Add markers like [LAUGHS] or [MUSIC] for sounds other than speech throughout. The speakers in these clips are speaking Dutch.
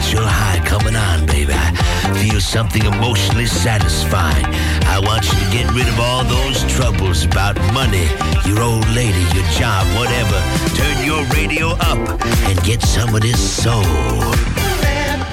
a natural high coming on, baby. I feel something emotionally satisfying. I want you to get rid of all those troubles about money, your old lady, your job, whatever. Turn your radio up and get some of this soul. Running,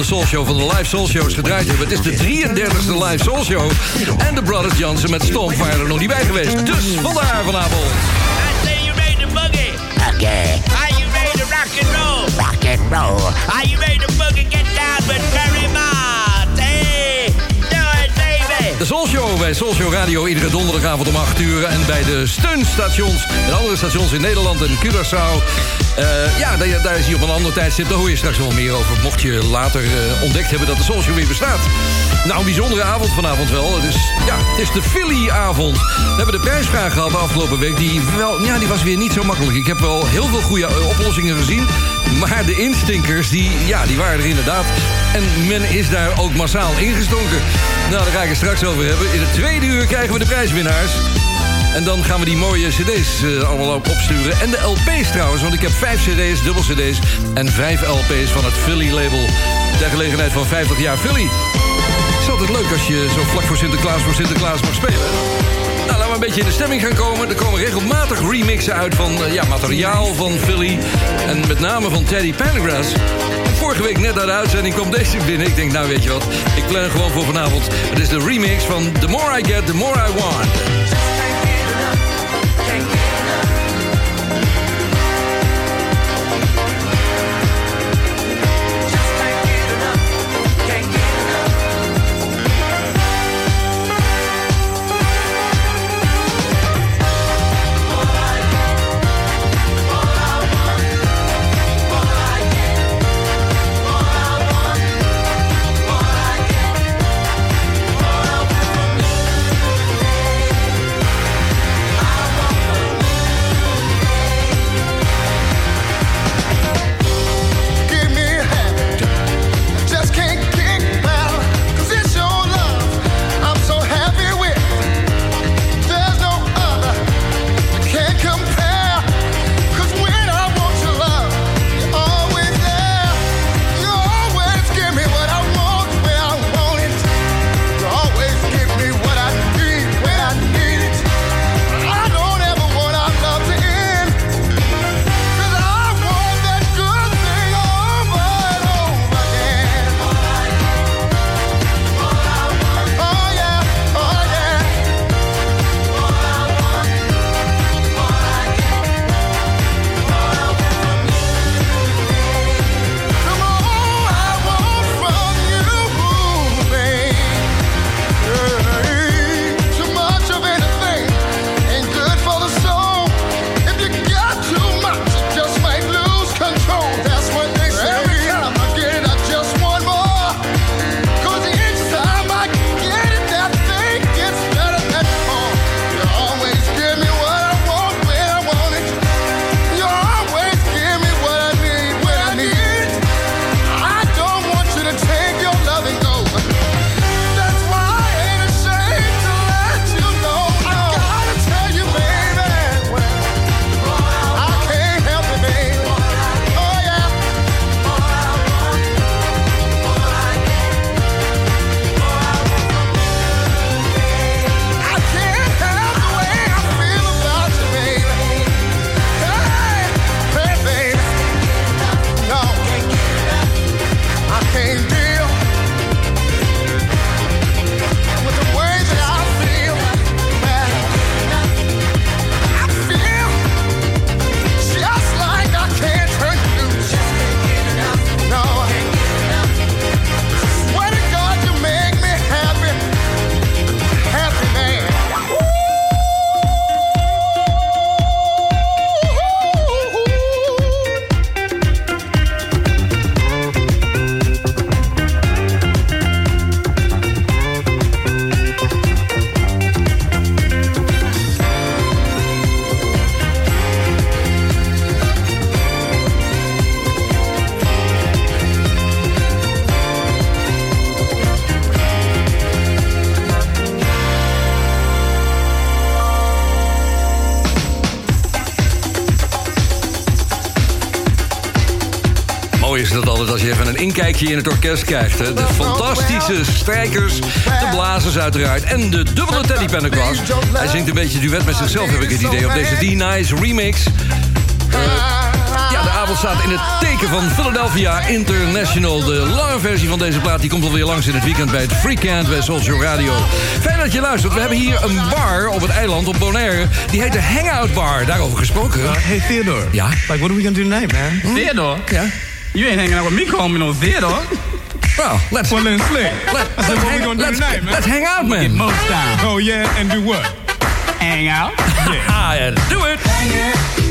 de Soul Show van de live Soul Shows gedraaid hebben. Het is de 33e live Soul Show. En de Brothers Jansen met Stomp waren er nog niet bij geweest. Dus vandaar vanavond. I say you ready to boogie. Okay. Are you ready to rock and roll? Rock and roll. Are you ready to boogie? Get down with Barry Mott. De Show bij Show Radio iedere donderdagavond om 8 uur. En bij de steunstations en andere stations in Nederland en Curaçao. Eh, ja, daar, daar is op een ander tijdstip. Daar hoor je straks wel meer over. Mocht je later eh, ontdekt hebben dat de Soul Show weer bestaat. Nou, een bijzondere avond vanavond wel. Het is, ja, het is de Philly-avond. We hebben de prijsvraag gehad de afgelopen week. Die, wel, ja, die was weer niet zo makkelijk. Ik heb wel heel veel goede eh, oplossingen gezien. Maar de instinkers, die, ja, die waren er inderdaad. En men is daar ook massaal ingestonken. Nou, daar ga ik het straks over hebben. In het tweede uur krijgen we de prijswinnaars. En dan gaan we die mooie cd's eh, allemaal opsturen. En de LP's trouwens, want ik heb vijf cd's, dubbel cd's... en vijf LP's van het Philly-label... ter gelegenheid van 50 jaar Philly. Het is altijd leuk als je zo vlak voor Sinterklaas voor Sinterklaas mag spelen. Nou, laten we een beetje in de stemming gaan komen. Er komen regelmatig remixen uit van eh, ja, materiaal van Philly... en met name van Teddy Pendergrass. Vorige week net uit de uitzending kwam deze binnen. Ik denk, nou weet je wat, ik plan gewoon voor vanavond. Het is de remix van The More I Get, The More I Want. Inkijkje in het orkest krijgt. Hè? De fantastische strijkers, de blazers uiteraard... en de dubbele Teddy Pendergrass. Hij zingt een beetje duet met zichzelf, heb ik het idee... op deze D-Nice remix. Ja, de avond staat in het teken van Philadelphia International. De lange versie van deze plaat die komt alweer langs in het weekend... bij het Freakend bij Soulshow Radio. Fijn dat je luistert. We hebben hier een bar op het eiland, op Bonaire. Die heet de Hangout Bar. Daarover gesproken. Hey Theodore. Ja? Like, what are we gonna do tonight, man? Theodore? Ja. You ain't hanging out with me calling me no Theodore. [LAUGHS] Well, let's... Well, then, Slick. Let, I said, what we gonna do let's, tonight, man? let's hang out, man. Get man. most down. Oh yeah, and do what? Hang out. Ah, [LAUGHS] yeah, do it.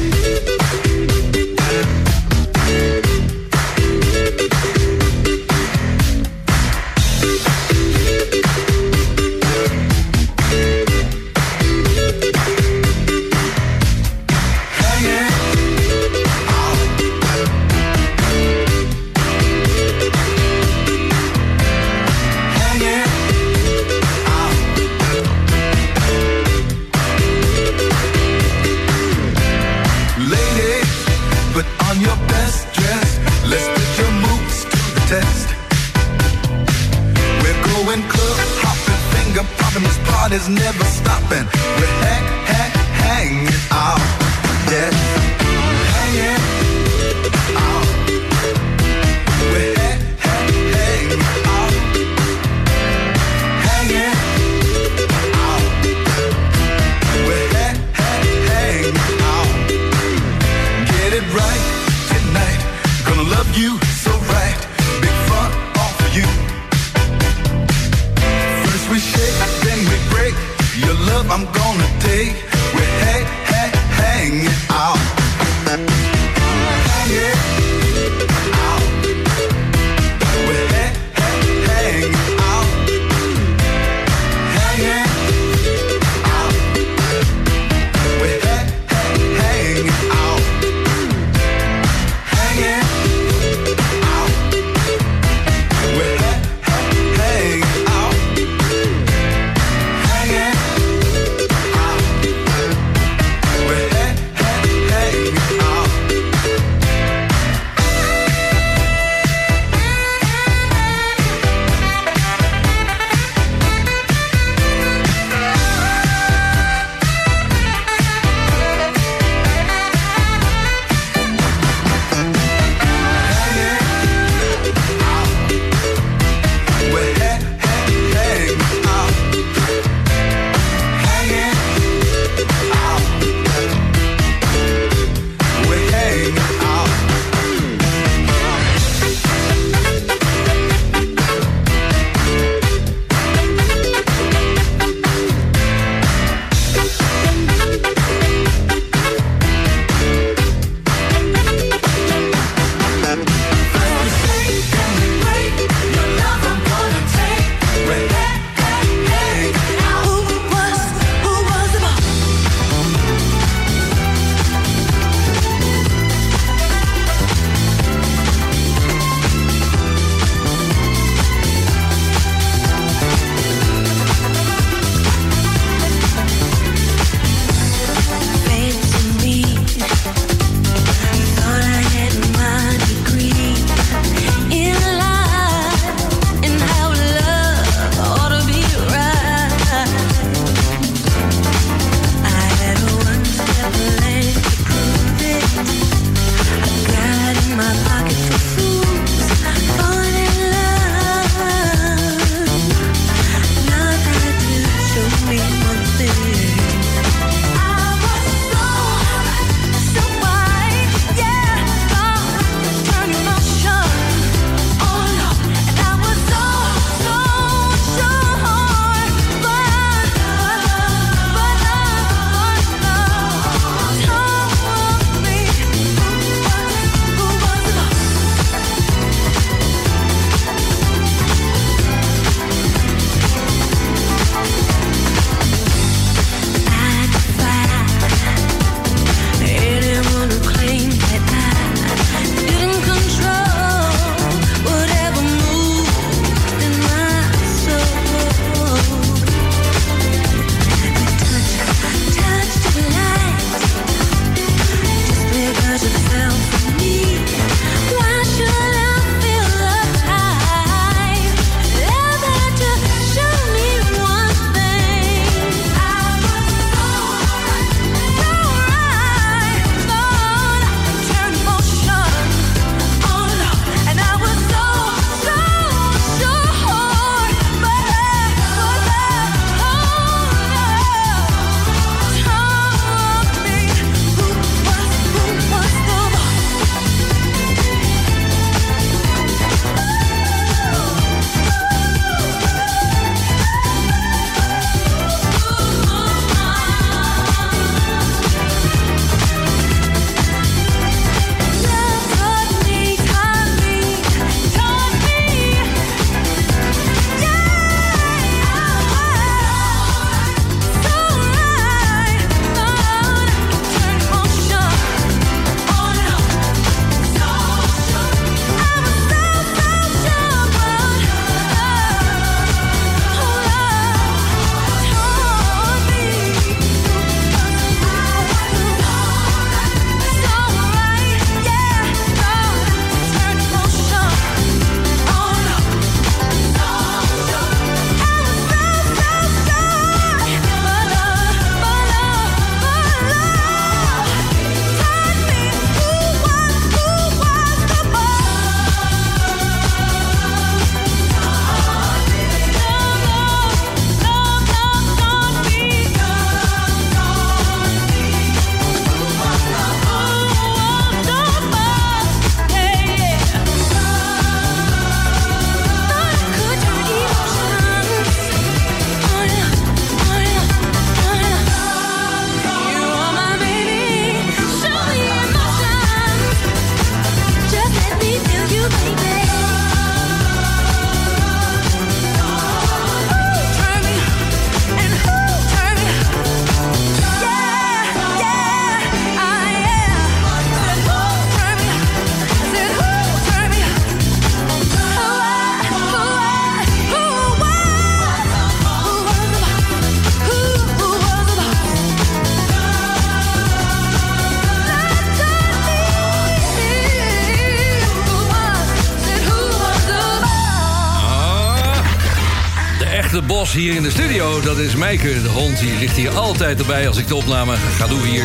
Hier in de studio, dat is Meike. De hond die ligt hier altijd erbij als ik de opname ga doen hier.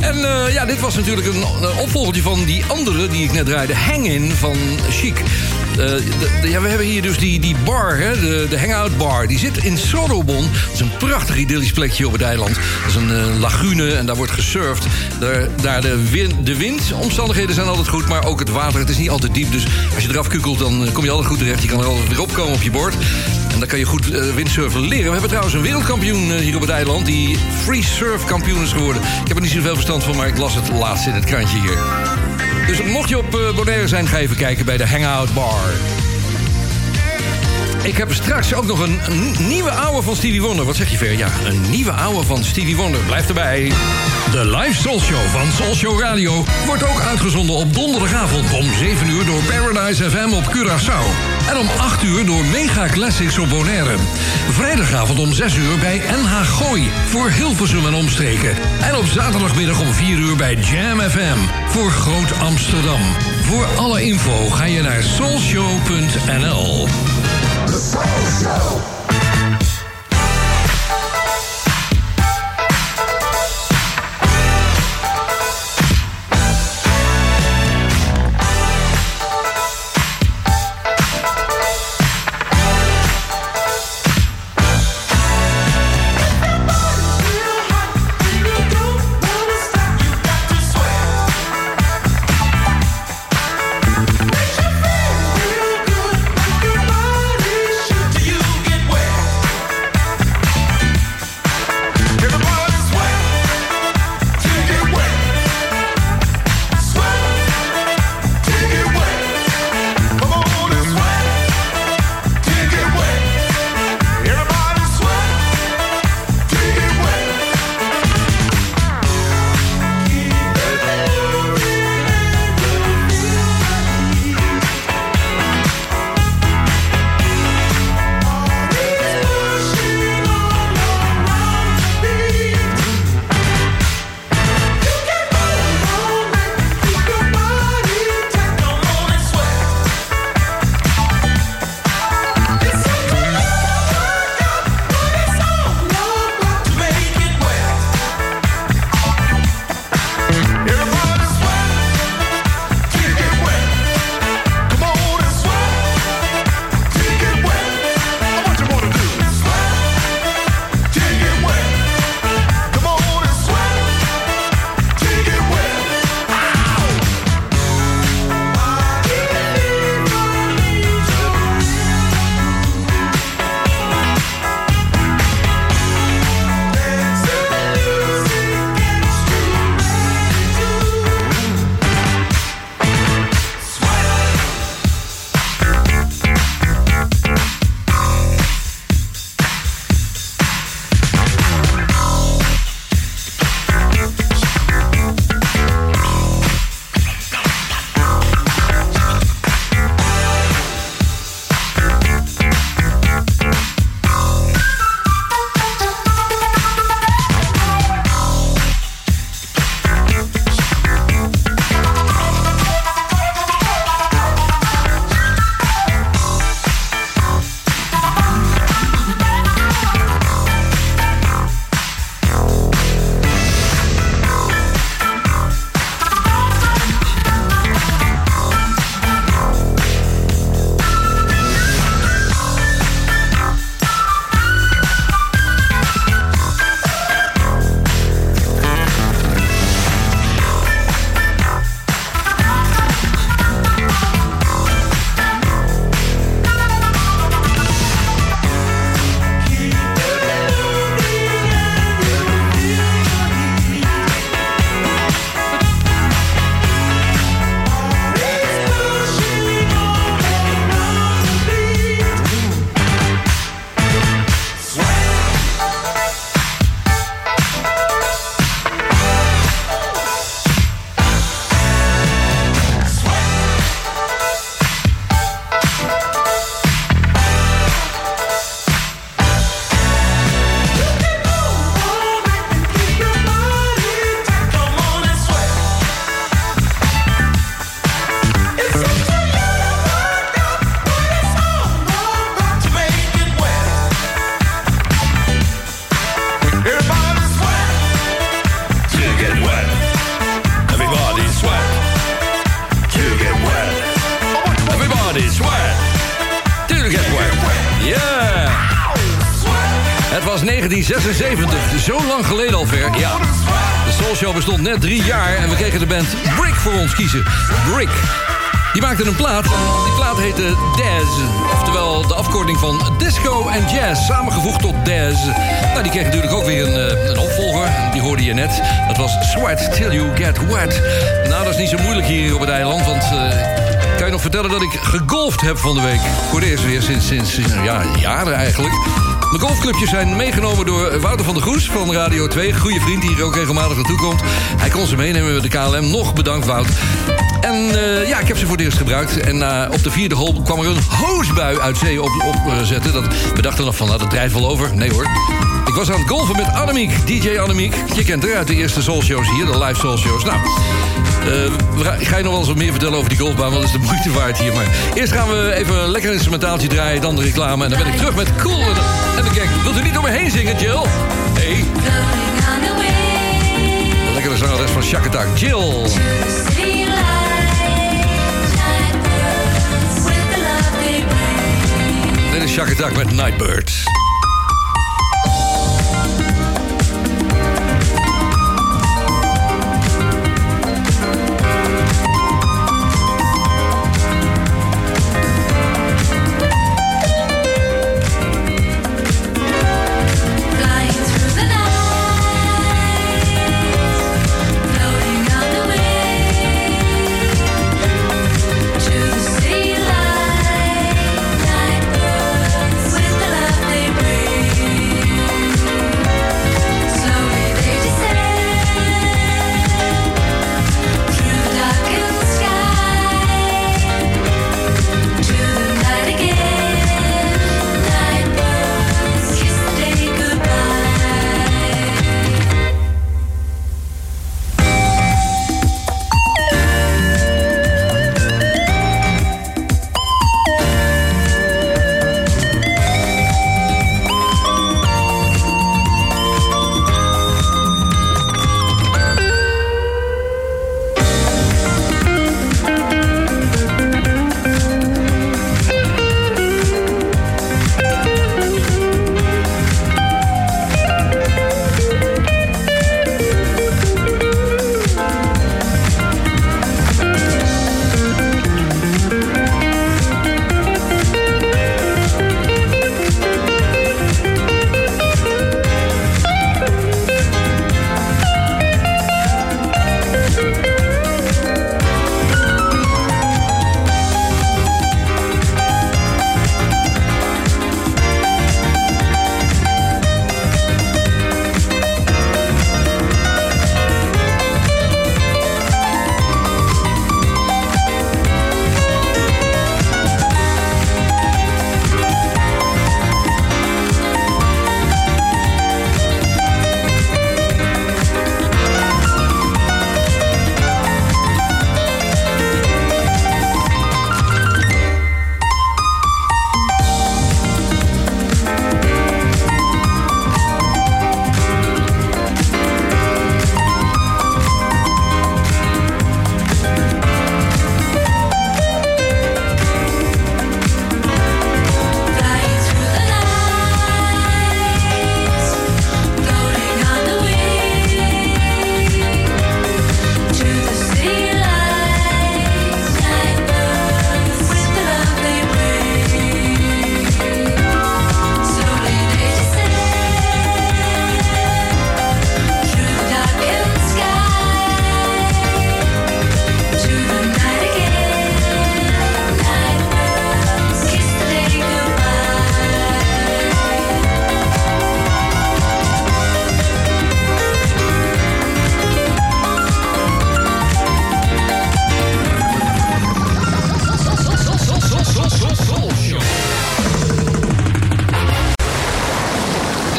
En eh, ja, dit was natuurlijk een, opvolgertje van die andere die ik net draaide. Hang-in van Chic. Eh, ja, we hebben hier dus die, die bar, hè, de, de hangout bar. Die zit in Sorobon. Dat is een prachtig idyllisch plekje op het eiland. Dat is een eh, lagune en daar wordt gesurfd. Daar, daar de, wind, de windomstandigheden zijn altijd goed, maar ook het water. Het is niet altijd diep, dus als je eraf kukelt... dan kom je altijd goed terecht. Je kan er altijd weer opkomen op je bord. En dan kan je goed eh, windsurfen leren. We hebben trouwens een wereldkampioen eh, hier op het eiland... die free surf kampioen is geworden. Ik heb er niet zoveel verstand van, maar ik las het laatst in het krantje hier. Dus mocht je op eh, Bonaire zijn, ga even kijken bij de Hangout Bar. Ik heb straks ook nog een, een nieuwe ouwe van Stevie Wonder. Wat zeg je, Ver? Ja, een nieuwe ouwe van Stevie Wonder. Blijf erbij. De live Soul Show van Soul Show Radio wordt ook uitgezonden op donderdagavond om 7 uur door Paradise FM op Curaçao. En om 8 uur door Mega Classics op Bonaire. Vrijdagavond om 6 uur bij NH Gooi voor Hilversum en omstreken. En op zaterdagmiddag om 4 uur bij Jam FM voor Groot Amsterdam. Voor alle info ga je naar soulshow.nl. bestond net drie jaar en we kregen de band Brick voor ons kiezen. Brick. Die maakte een plaat. Die plaat heette Daz. Oftewel de afkorting van disco en jazz. Samengevoegd tot Daz. Nou, die kreeg natuurlijk ook weer een, eh, een opvolger. Die hoorde je net. Dat was Sweat Till You Get Wet. Nou, dat is niet zo moeilijk hier op het eiland. Want ik kan je nog vertellen dat ik gegolfd heb van de week. Voor de eerste weer sinds, sinds ja, jaren eigenlijk. Mijn golfclubjes zijn meegenomen door Wouter van der Goes van Radio 2. Goede vriend die hier ook regelmatig naartoe komt. Hij kon ze meenemen met de KLM. Nog bedankt, Wout. En eh, ja, ik heb ze voor het eerst gebruikt. En eh, op de vierde hole kwam er een hoosbui uit zee op, zetten. Dat, we dachten nog van, nou, dat drijft wel over. Nee hoor. Ik was aan het golfen met Annemiek, DJ Annemiek. Je kent haar uit de eerste soul shows hier, de live soul shows. Nou, eh, we ga- ik ga je nog wel eens wat meer vertellen over die golfbaan, want dat is de moeite waard hier. Maar eerst gaan we even een lekker instrumentaaltje draaien, dan de reclame. En dan ben ik terug met Cool en de, Gang. Wilt u niet door me heen zingen, Jill? Hey. De lekkere zangeres van Shack Attack, Jill. Dit is Shack Attack met Nightbirds.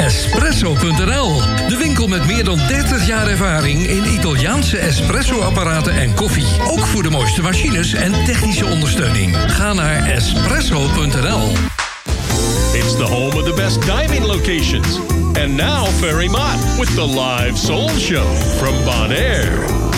Espresso.nl. De winkel met meer dan 30 jaar ervaring in Italiaanse espresso-apparaten en koffie. Ook voor de mooiste machines en technische ondersteuning. Ga naar Espresso.nl. It's the home of the best diving locations. And now Ferry Mott with the live soul show from Bonaire.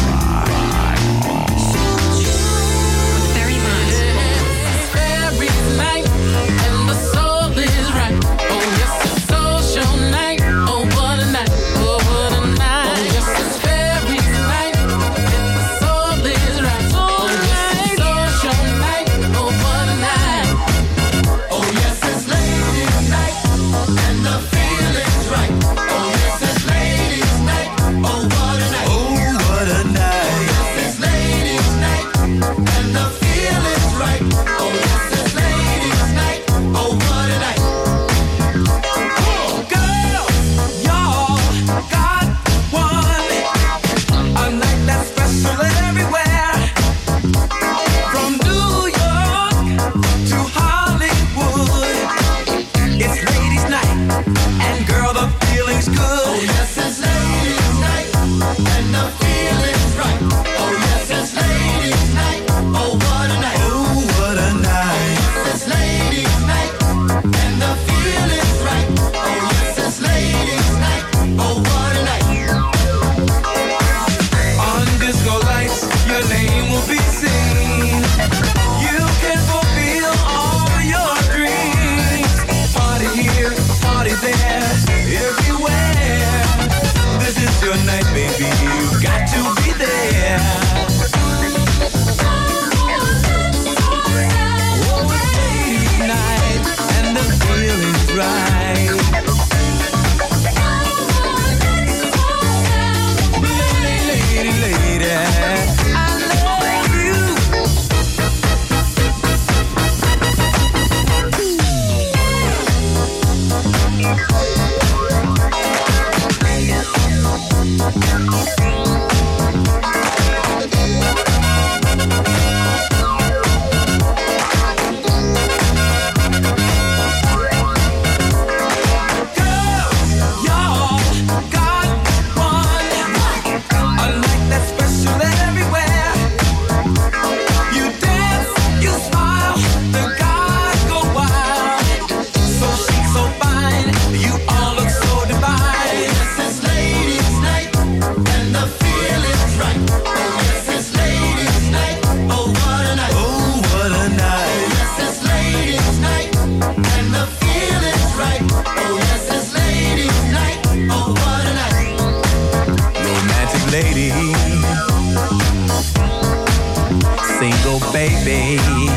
baby.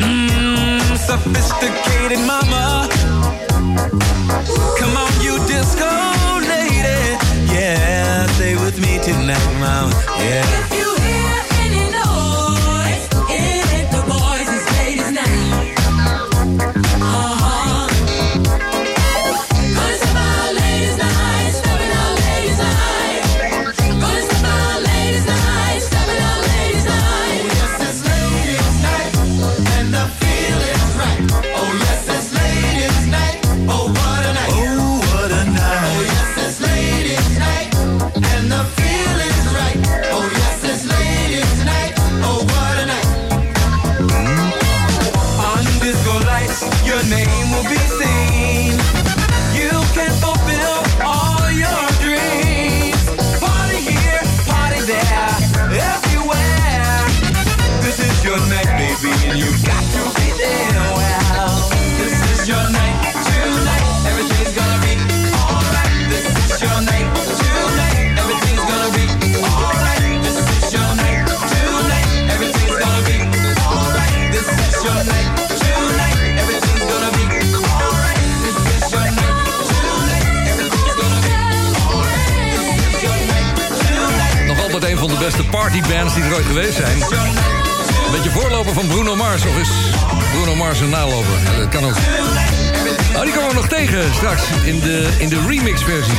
Mmm, sophisticated mama. Come on, you disco lady. Yeah, stay with me tonight, mama. Yeah. Partybands die er ooit geweest zijn. Een beetje voorloper van Bruno Mars. Of is Bruno Mars een naloper? Ja, dat kan ook. Nou, die komen we nog tegen straks in de, in de remix-versie.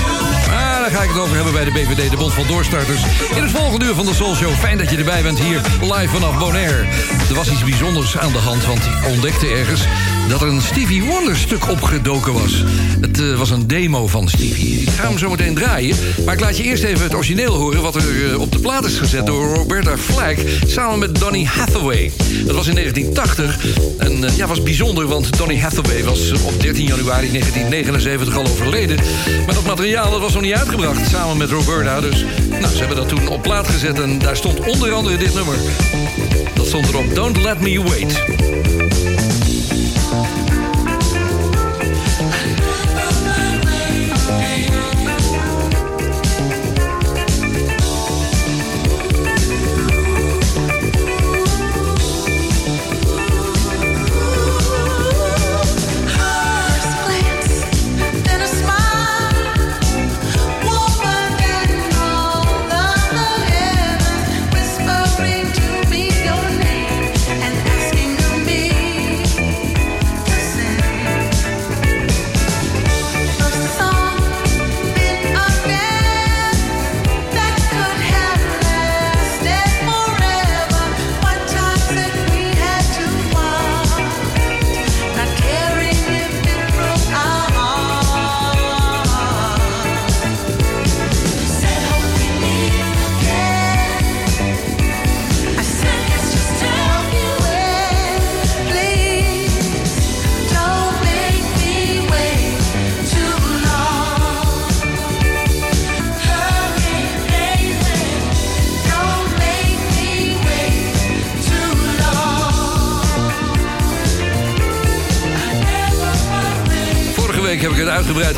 Maar daar ga ik het over hebben bij de BVD, de Bond van Doorstarters. In het volgende uur van de Soul Show. Fijn dat je erbij bent hier live vanaf Bonaire. Er was iets bijzonders aan de hand, want ik ontdekte ergens dat er een Stevie Wonder stuk opgedoken was. Het eh, was een demo van Stevie. Ik ga hem zo meteen draaien. Maar ik laat je eerst even het origineel horen... wat er eh, op de plaat is gezet door Roberta Flack... samen met Donny Hathaway. Dat was in 1980. En eh, ja, was bijzonder, want Donny Hathaway was op 13 januari 1979 al overleden. Maar dat materiaal dat was nog niet uitgebracht, samen met Roberta. Dus nou, ze hebben dat toen op plaat gezet en daar stond onder andere dit nummer. Dat stond erop, Don't Let Me Wait.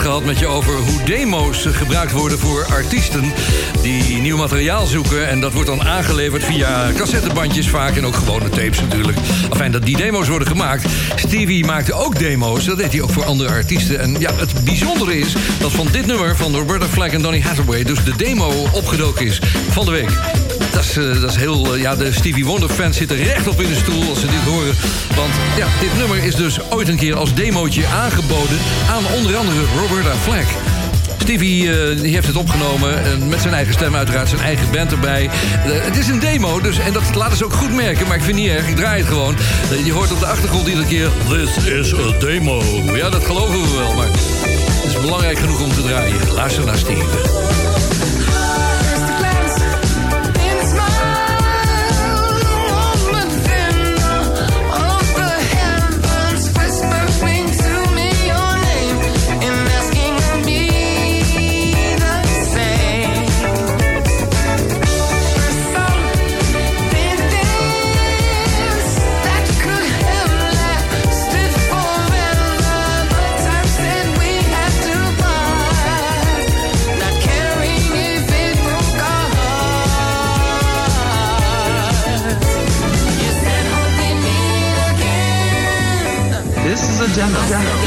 Gehad met je over hoe demo's gebruikt worden voor artiesten die nieuw materiaal zoeken. En dat wordt dan aangeleverd via cassettebandjes vaak en ook gewone tapes natuurlijk. Afijn, dat die demo's worden gemaakt. Stevie maakte ook demo's, dat deed hij ook voor andere artiesten. En ja, het bijzondere is dat van dit nummer van Roberta Flack en Donny Hathaway... dus de demo opgedoken is van de week. Dat is, eh, dat is heel... eh, ja, de Stevie Wonder fans zitten rechtop in de stoel als ze dit horen. Want ja, dit nummer is dus ooit een keer als demootje aangeboden... aan onder andere Roberta Flack. Stevie eh, heeft het opgenomen eh, met zijn eigen stem uiteraard, zijn eigen band erbij. Het is een demo, dus, en dat laten ze ook goed merken, maar ik vind niet erg, ik draai het gewoon. Je hoort op de achtergrond iedere keer, this is a demo. Ja, dat geloven we wel, maar het is belangrijk genoeg om te draaien. Luister naar Steve. Again. This is a demo.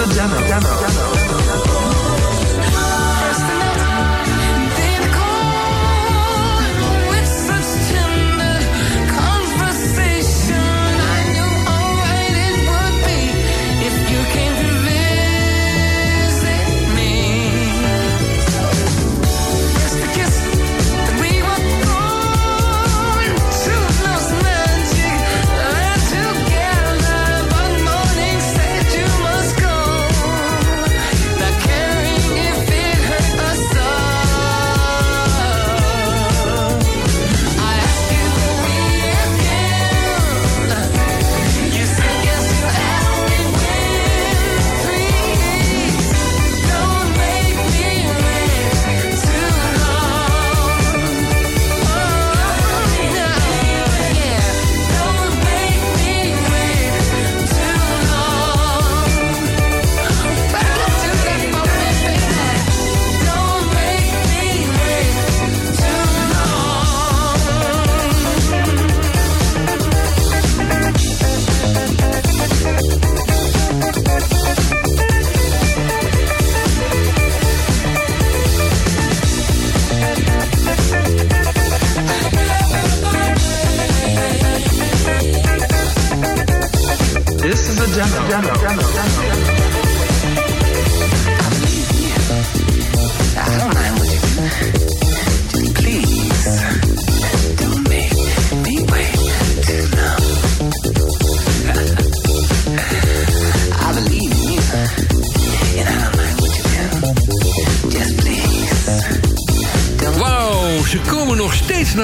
This is a demo. demo.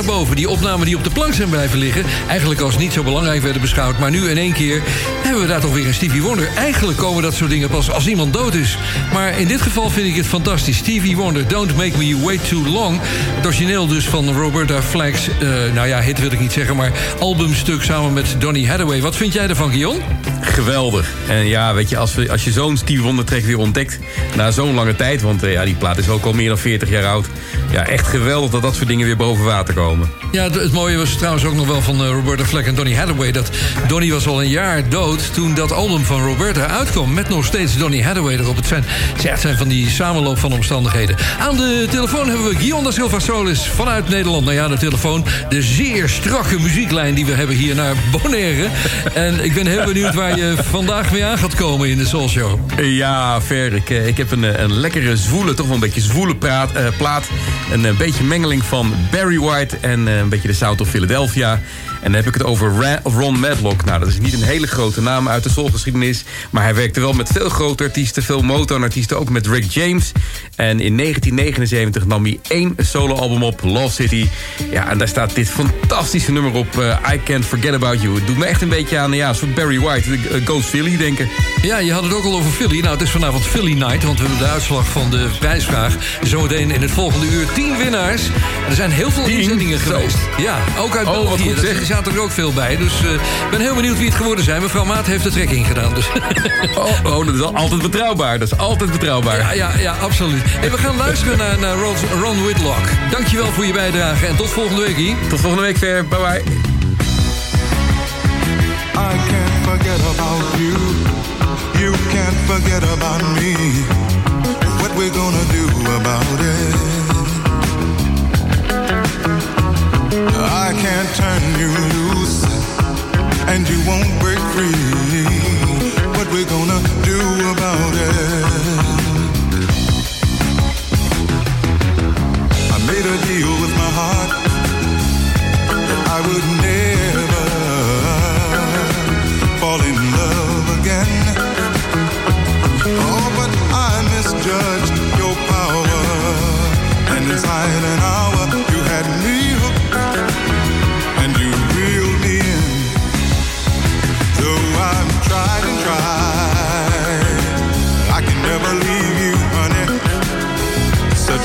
Steeds naar boven. Die opnamen die op de plank zijn blijven liggen. Eigenlijk als niet zo belangrijk werden beschouwd. Maar nu in één keer hebben we daar toch weer een Stevie Wonder. Eigenlijk komen dat soort dingen pas als iemand dood is. Maar in dit geval vind ik het fantastisch. Stevie Wonder, Don't Make Me Wait Too Long. Het origineel dus van Roberta Flack's, eh, nou ja, hit wil ik niet zeggen... maar albumstuk samen met Donny Hathaway. Wat vind jij ervan, Guillaume? Geweldig. En ja, weet je, als, we, als je zo'n Stevie Wonder track weer ontdekt... na zo'n lange tijd, want eh, ja, die plaat is ook al meer dan 40 jaar oud... ja, echt geweldig dat dat soort dingen weer boven water komen. Ja, het, het mooie was trouwens ook nog wel van eh, Roberta Flack en Donny Hathaway... dat Donny was al een jaar dood toen dat album van Roberta uitkwam... met nog steeds Donny Hathaway erop. Het zijn, het zijn van die samenloop van omstandigheden. Aan de telefoon hebben we Guillaume Silva Solis vanuit Nederland. Nou ja, de telefoon, de zeer strakke muzieklijn die we hebben hier naar Bonaire. En ik ben heel benieuwd waar je vandaag mee aan gaat komen in de Soul Show. Ja, Ver, ik, eh, heb een, eh, een lekkere zwoele, toch wel een beetje zwoele praat, eh, plaat. Een, beetje mengeling van Barry White en een beetje de South of Philadelphia. En dan heb ik het over Ra- Ron Madlock. Nou, dat is niet een hele grote naam uit de soulgeschiedenis. Maar hij werkte wel met veel grote artiesten, veel Motown-artiesten. Ook met Rick James. En in 1979 nam hij één soloalbum op, Love City. Ja, en daar staat dit fantastische nummer op, eh, I Can't Forget About You. Het doet me echt een beetje aan, ja, soort Barry White. eh, Ghost Philly, denken. Ja, je had het ook al over Philly. Nou, het is vanavond Philly Night, want we hebben de uitslag van de prijsvraag. Zometeen in het volgende uur 10 winnaars. En er zijn heel veel Tien? inzendingen geweest. Ja, ook uit Oh, wat België. goed, Er zeg. Zaten er ook veel bij. Dus eh, ik ben heel benieuwd wie het geworden zijn. Mevrouw Maat heeft de trekking gedaan. Dus. [LAUGHS] Oh, oh, dat is al- altijd betrouwbaar. Dat is altijd betrouwbaar. Ja, ja, ja, absoluut. Hey, we gaan luisteren naar, naar Ron, Ron Whitlock. Dankjewel voor je bijdrage en tot volgende week, Guy. Tot volgende week, Ver. Bye bye. I can't forget about you. You can't forget about me. What we gonna do about it? I can't turn you loose, and you won't break free. What we gonna do about it?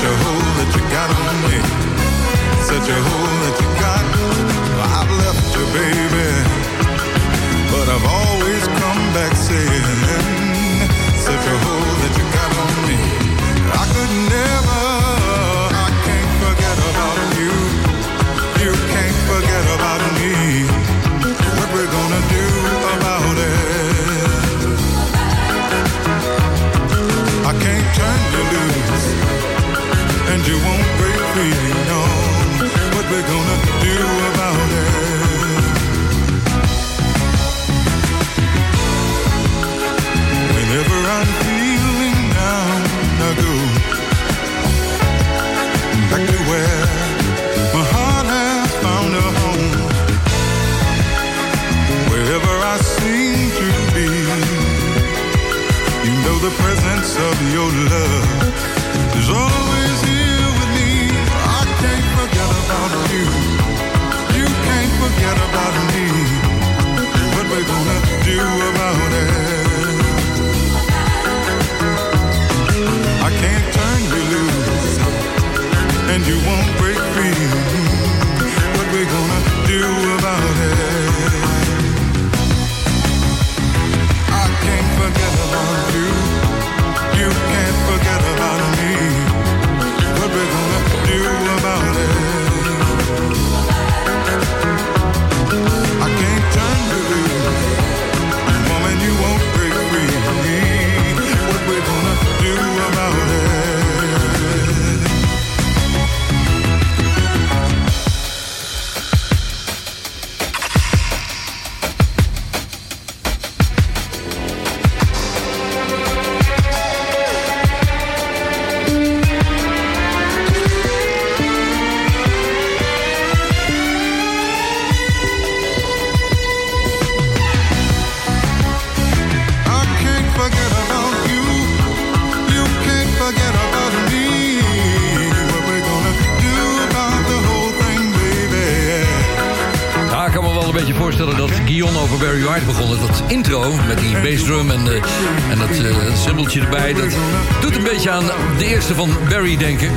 Such a hold that you got on me, such a hold like we were. van Barry denken.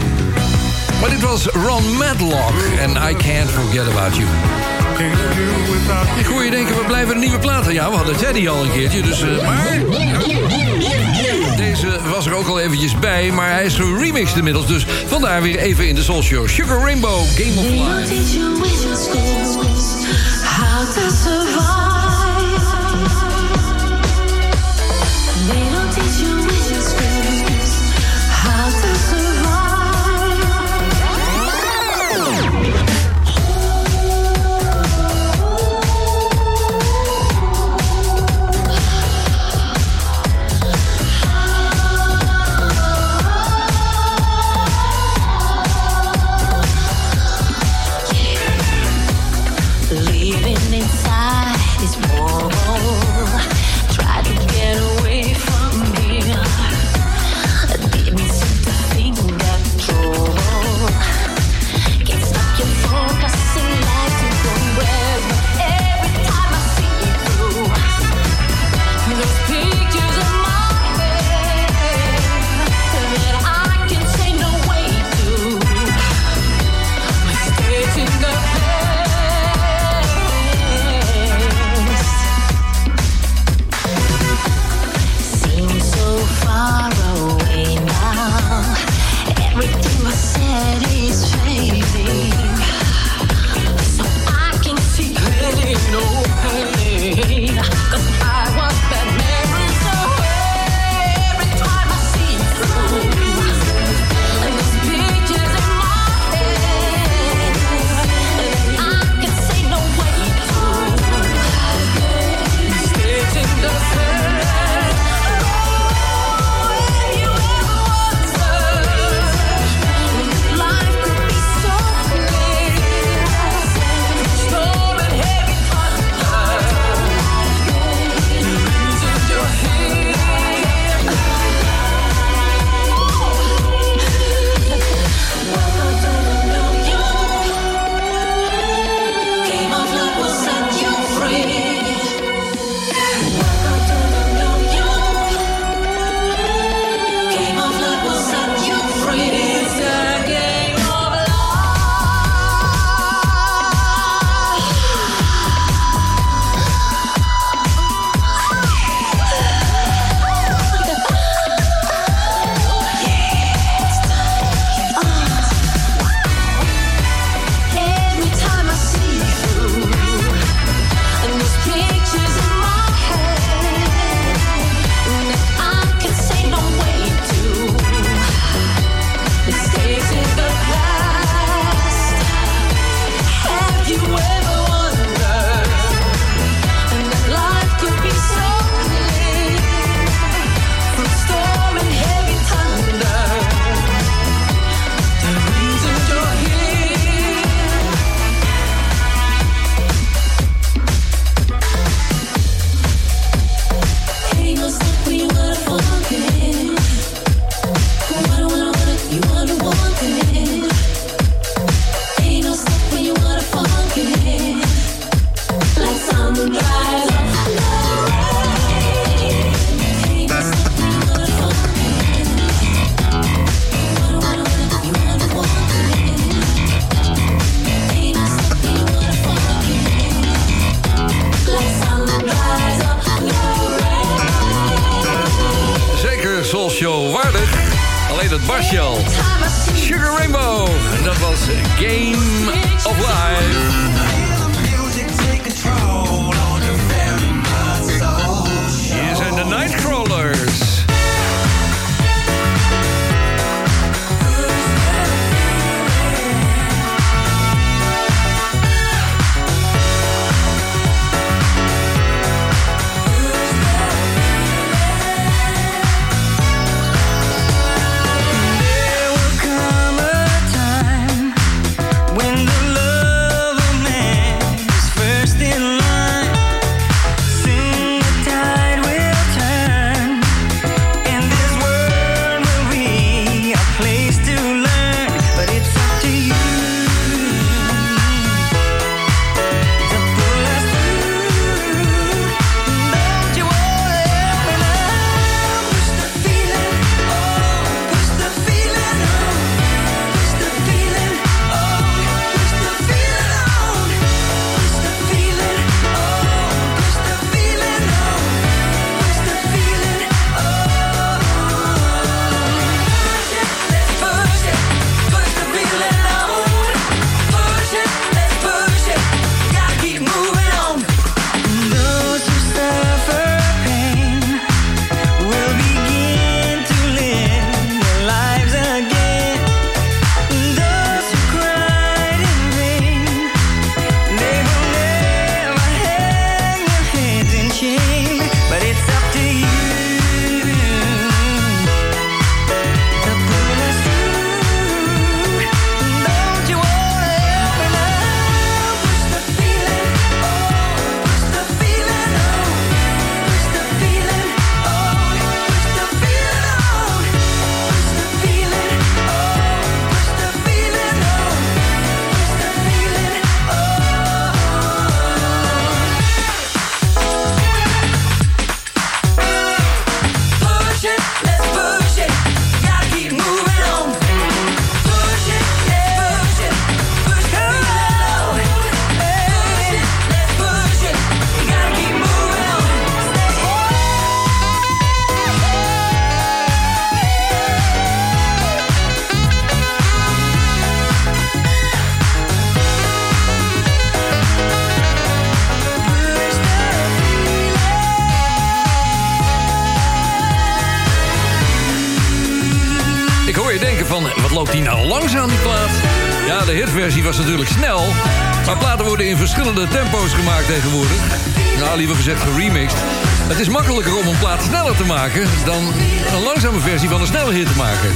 Maar dit was Ron Madlock en I Can't Forget About You. Ik hoor je denken, we blijven een nieuwe platen. Ja, we hadden Teddy al een keertje, dus... Maar... Deze was er ook al eventjes bij, maar hij is geremixed inmiddels. Dus vandaar weer even in de Soul Show. Sugar Rainbow, Game of Life. Liever gezegd geremixed. Het is makkelijker om een plaat sneller te maken... dan een langzame versie van een snelle hit te maken.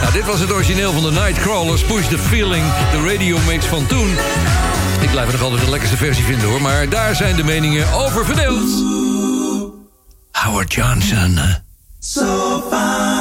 Nou, dit was het origineel van de Nightcrawlers. Push the Feeling, de radio mix van toen. Ik blijf er nog altijd de lekkerste versie vinden, hoor. Maar daar zijn de meningen over verdeeld. Howard Johnson. So fine.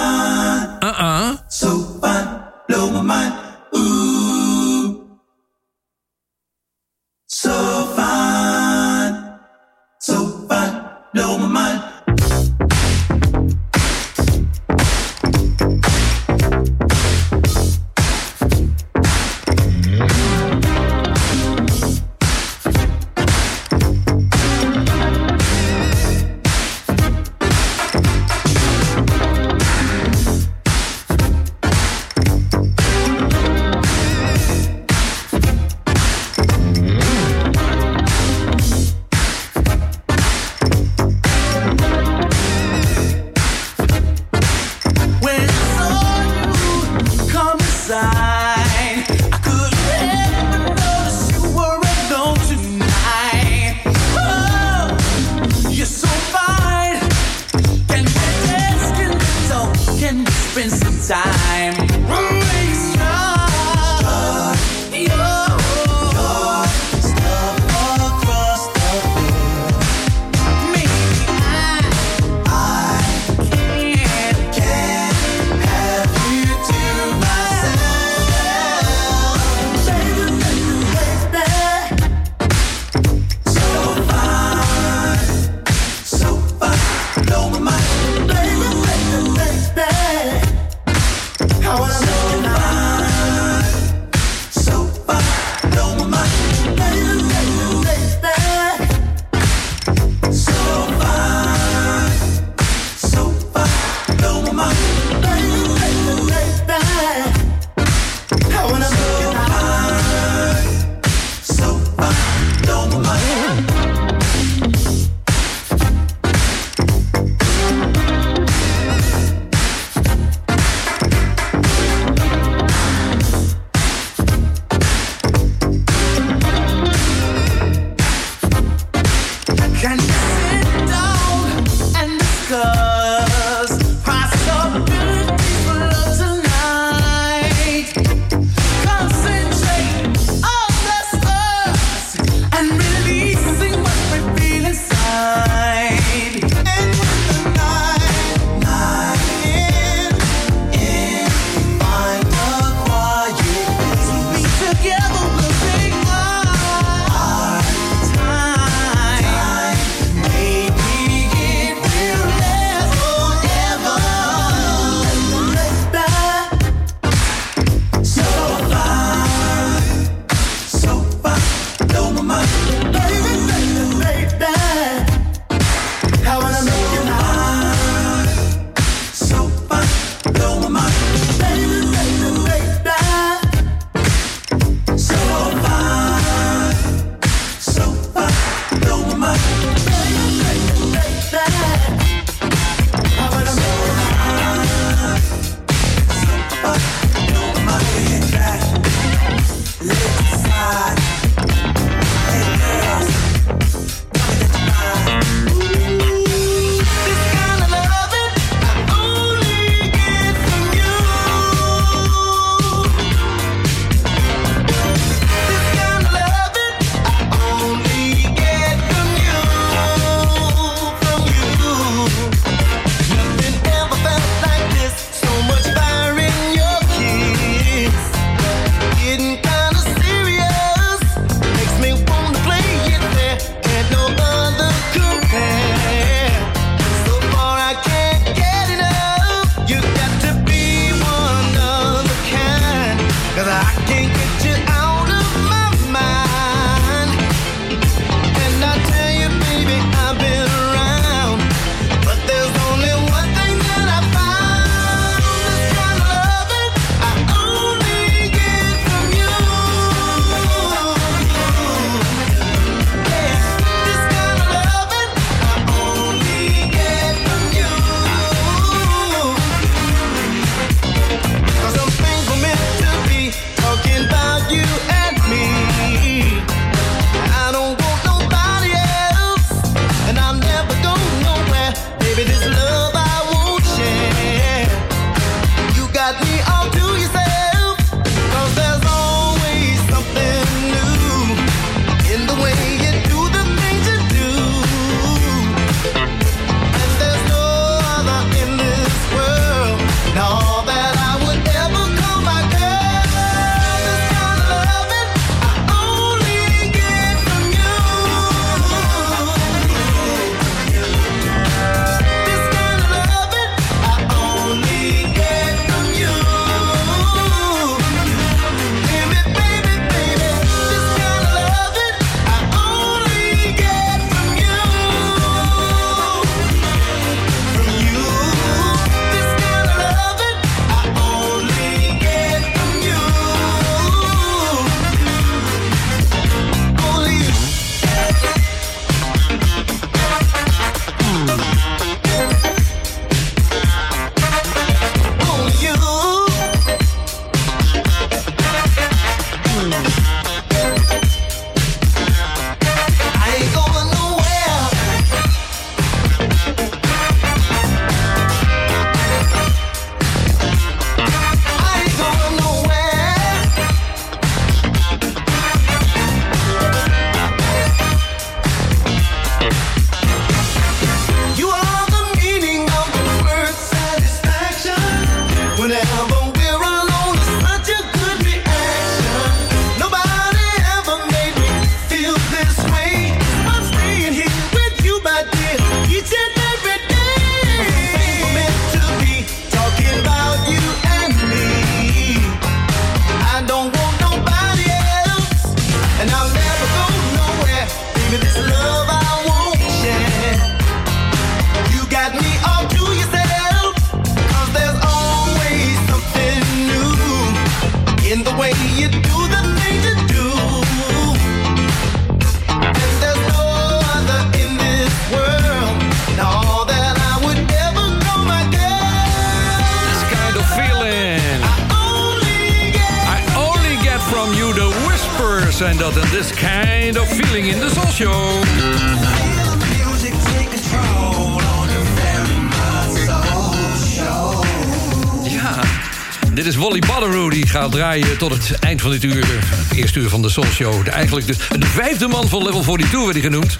Van dit uur. Het eerste uur van de Soul. De, eigenlijk de, de vijfde man van Level 42 werd hij genoemd.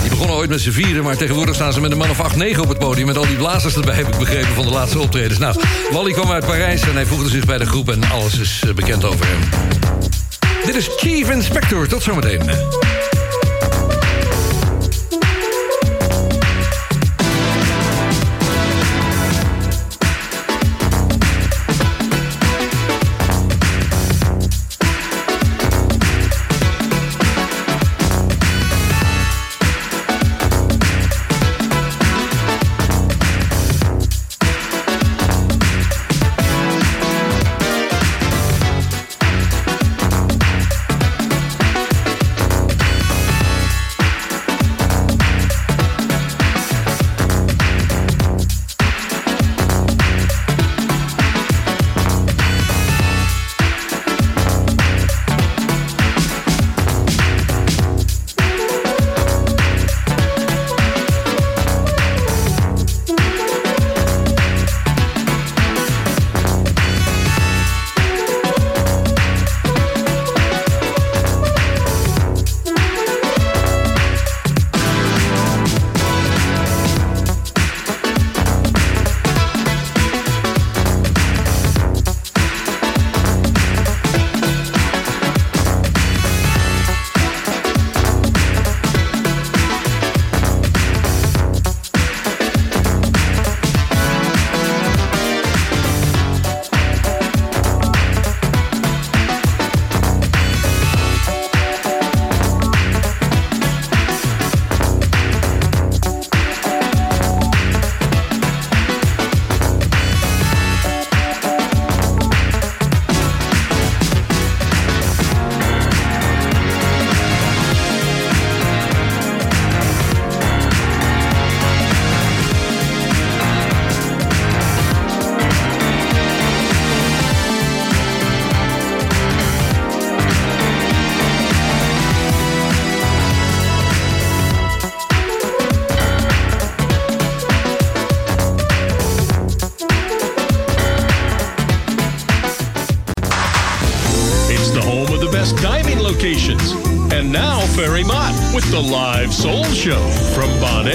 Die begonnen ooit met z'n vieren, maar tegenwoordig staan ze met een man of 8, 9 op het podium. Met al die blazers erbij, heb ik begrepen, van de laatste optredens. Nou, Wally kwam uit Parijs en hij voegde zich bij de groep en alles is eh, bekend over hem. Dit is Chief Inspector, tot zometeen.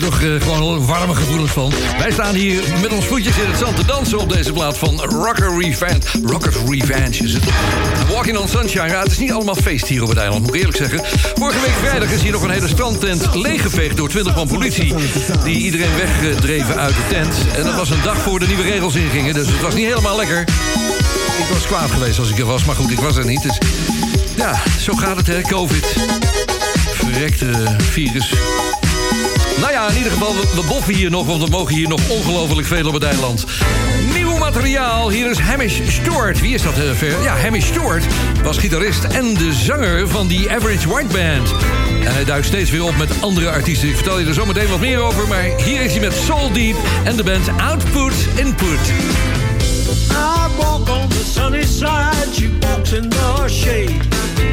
je toch eh, gewoon warme gevoelens van. Wij staan hier met ons voetjes in het zand te dansen op deze plaat van Rocker Revenge. Rocker Revenge is het. Walking on Sunshine, ja, het is niet allemaal feest hier op het eiland, moet ik eerlijk zeggen. Vorige week vrijdag is hier nog een hele strandtent leeggeveegd door 20 man politie. Die iedereen weggedreven uit de tent. En dat was een dag voor de nieuwe regels ingingen, dus het was niet helemaal lekker. Ik was kwaad geweest als ik er was, maar goed, ik was er niet. Dus ja, zo gaat het, hè, COVID. Verrekte virus. Nou ja, in ieder geval, we, boffen hier nog, want we mogen hier nog ongelooflijk veel op het eiland. Nieuw materiaal, hier is Hamish Stewart. Wie is dat? ver? Ja, Hamish Stewart was gitarist en de zanger van die Average White Band. En hij duikt steeds weer op met andere artiesten. Ik vertel je er zo meteen wat meer over, maar hier is hij met Soul Deep en de band Output Input. I walk on the sunny side, she walks in the shade.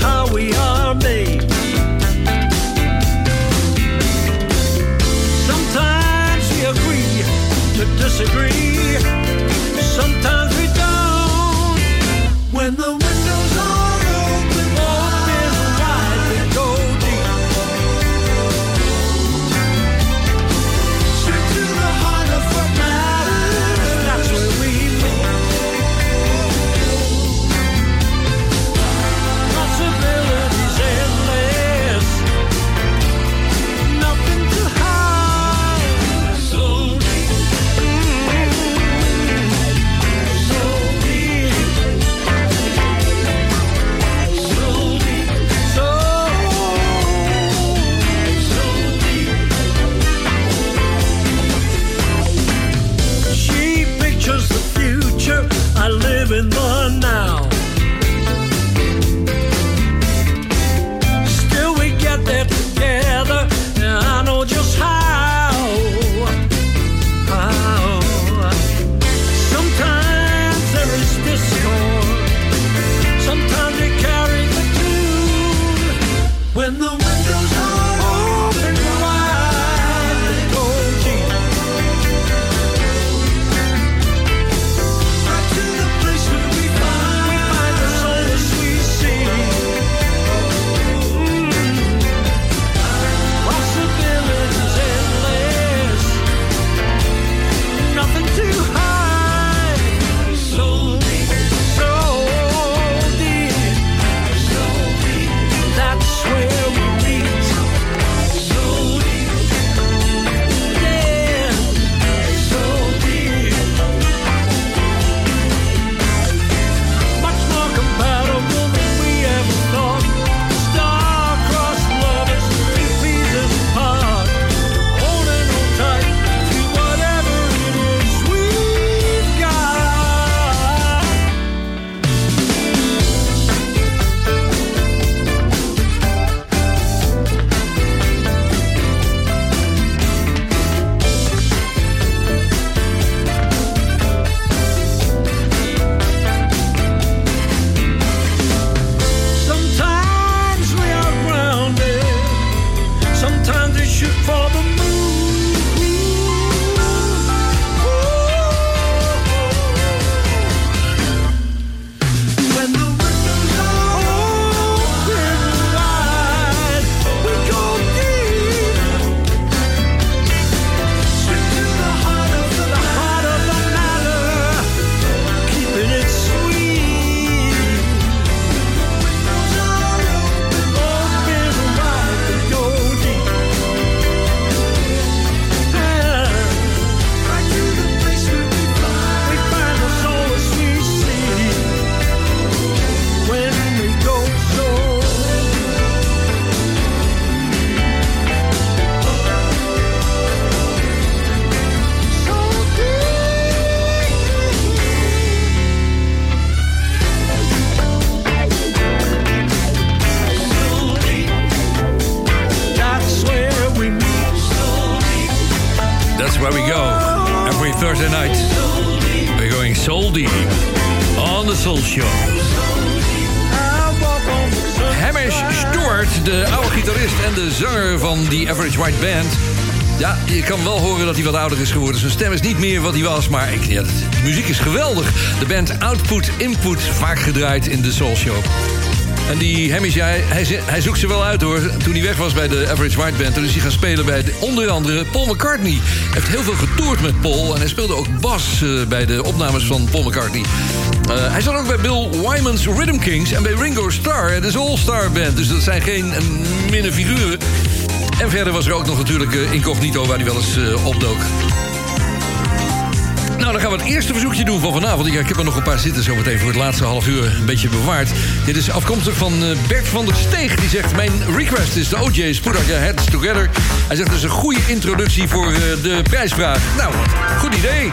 How we are made. Sometimes we agree to disagree. Sometimes we don't. When the niet meer wat hij was, maar ik, de muziek is geweldig. De band Output Input, vaak gedraaid in de Soul Show. En die ja, hij, hij, hij zoekt ze wel uit hoor. Toen hij weg was bij de Average White Band... toen is hij gaan spelen bij de, onder andere Paul McCartney. Hij heeft heel veel getoerd met Paul... en hij speelde ook bas eh, bij de opnames van Paul McCartney. Eh, hij zat ook bij Bill Wyman's Rhythm Kings... en bij Ringo Starr, is All Star Band. Dus dat zijn geen eh, minne figuren. En verder was er ook nog natuurlijk eh, Incognito... waar hij wel eens opdook. Nou, dan gaan we het eerste verzoekje doen van vanavond. Ik, heb er nog een paar zitten zometeen voor het laatste half uur een beetje bewaard. Dit is afkomstig van eh, Bert van der Steeg. Die zegt, mijn request is de OJ's Put Our Heads Together. Hij zegt, is een goede introductie voor eh, de prijsvraag. Nou, goed idee.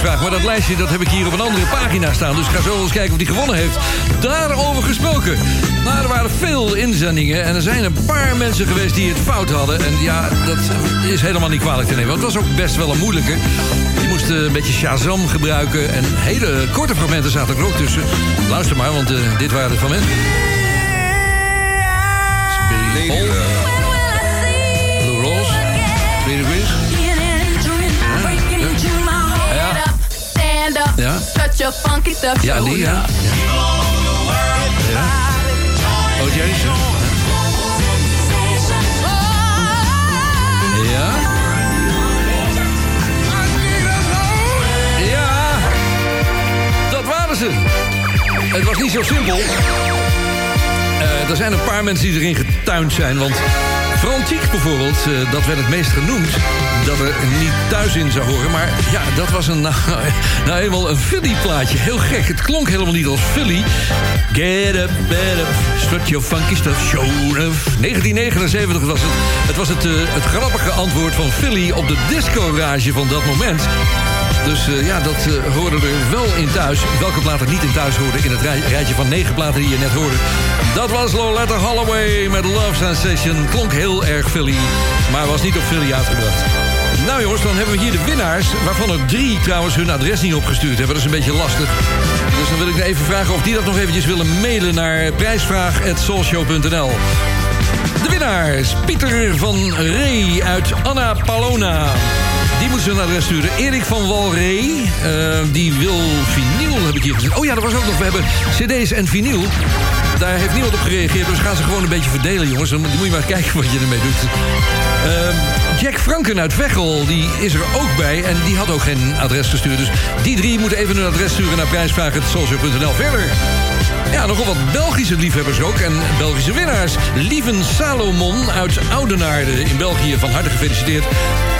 Maar dat lijstje dat heb ik hier op een andere pagina staan. Dus ik ga zo eens kijken of hij gewonnen heeft. Daarover gesproken. Nou, er waren veel inzendingen en er zijn een paar mensen geweest die het fout hadden. En ja, dat is helemaal niet kwalijk te nemen. Want het was ook best wel een moeilijke. Die moesten een beetje Shazam gebruiken. En hele korte fragmenten zaten er ook tussen. Luister maar, want eh, dit waren fragmenten. Billy Paul. Ja. Ja, die, ja. Ja. OJ's. Ja. Ja. Dat waren ze. Het was niet zo simpel. Eh, er zijn een paar mensen die erin getuind zijn, want Frantiek bijvoorbeeld, eh, dat werd het meest genoemd... dat er niet thuis in zou horen. Maar ja, dat was een, [LAUGHS] nou, nou eenmaal een Philly-plaatje. Heel gek, het klonk helemaal niet als Philly. Get up, get up, strut your funky stuff, show enough. 1979 was het. Het was het, eh, het grappige antwoord van Philly op de disco-rage van dat moment... Dus eh, ja, dat eh, hoorde er wel in thuis. Welke platen niet in thuis hoorden in het rij- rijtje van negen platen die je net hoorde. Dat was Loletta Holloway met Love Sensation. Klonk heel erg Philly, maar was niet op Philly uitgebracht. Nou jongens, dan hebben we hier de winnaars... waarvan er drie trouwens hun adres niet opgestuurd hebben. Dat is een beetje lastig. Dus dan wil ik even vragen of die dat nog eventjes willen mailen... naar prijsvraag.soulshow.nl De winnaars, Pieter van Ree uit Anna Palona... Die moet zijn adres sturen. Erik van Walree, eh, die wil vinyl, heb ik hier gezien. Oh ja, dat was ook nog. We hebben cd's en vinyl. Daar heeft niemand op gereageerd, dus gaan ze gewoon een beetje verdelen, jongens. Dan moet je maar kijken wat je ermee doet. Ehm, Jack Franken uit Veghel, die is er ook bij. En die had ook geen adres gestuurd. Dus die drie moeten even hun adres sturen naar prijsvragen.soulshow.nl. Verder. Ja, nogal wat Belgische liefhebbers ook. En Belgische winnaars. Lieven Salomon uit Oudenaarde in België. Van harte gefeliciteerd.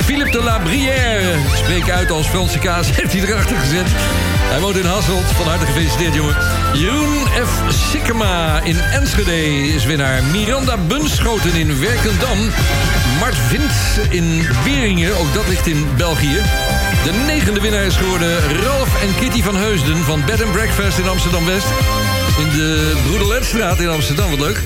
Philippe de la Brière. Spreek uit als Franse kaas. [LAUGHS] Heeft hij erachter gezet. Hij woont in Hasselt. Van harte gefeliciteerd, jongen. Jeroen F. Sikkema in Enschede is winnaar. Miranda Bunschoten in Werkendam. Mart Vint in Beringen. Ook dat ligt in België. De negende winnaar is geworden Ralf en Kitty van Heusden... van Bed and Breakfast in Amsterdam-West. In de Broederletstraat in Amsterdam. Wat leuk.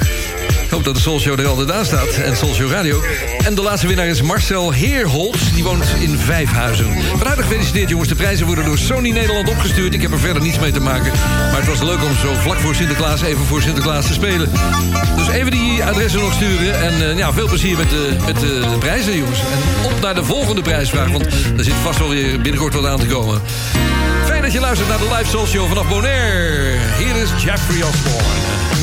Ik hoop dat de Soul Show er altijd aan staat. En Soul Show Radio. En de laatste winnaar is Marcel Heerholz. Die woont in Vijfhuizen. Van harte gefeliciteerd jongens. De prijzen worden door Sony Nederland opgestuurd. Ik heb er verder niets mee te maken. Maar het was leuk om zo vlak voor Sinterklaas... even voor Sinterklaas te spelen. Dus even die adressen nog sturen. En eh, ja, veel plezier met, de, met de, de prijzen jongens. En op naar de volgende prijsvraag. Want er zit vast wel weer binnenkort wat aan te komen. Dat je luistert naar de live Show vanaf Bonaire. Hier is Jeffrey Osborne.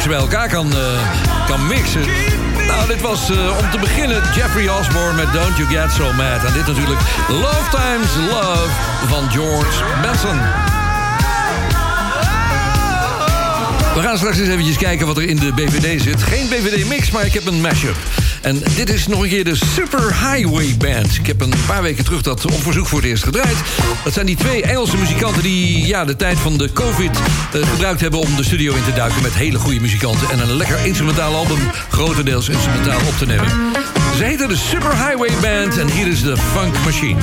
ze bij elkaar kan, eh, kan mixen. Nou, dit was eh, om te beginnen Jeffrey Osborne met Don't You Get So Mad. En dit natuurlijk Love Times Love van George Benson. We gaan straks eens eventjes kijken wat er in de BVD zit. Geen BVD-mix, maar ik heb een mashup. En dit is nog een keer de Super Highway Band. Ik heb een paar weken terug dat op verzoek voor het eerst gedraaid. Dat zijn die twee Engelse muzikanten die ja, de tijd van de COVID eh, gebruikt hebben om de studio in te duiken met hele goede muzikanten. En een lekker instrumentaal album, grotendeels instrumentaal op te nemen. Ze heten de Super Highway Band en hier is de Funk Machine.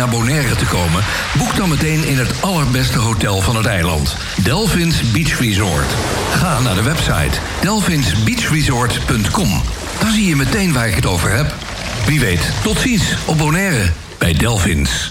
Naar Bonaire te komen... boek dan meteen in het allerbeste hotel van het eiland. Delphins Beach Resort. Ga naar de website delphinsbeachresort.com. Dan zie je meteen waar ik het over heb. Wie weet, tot ziens op Bonaire bij Delphins.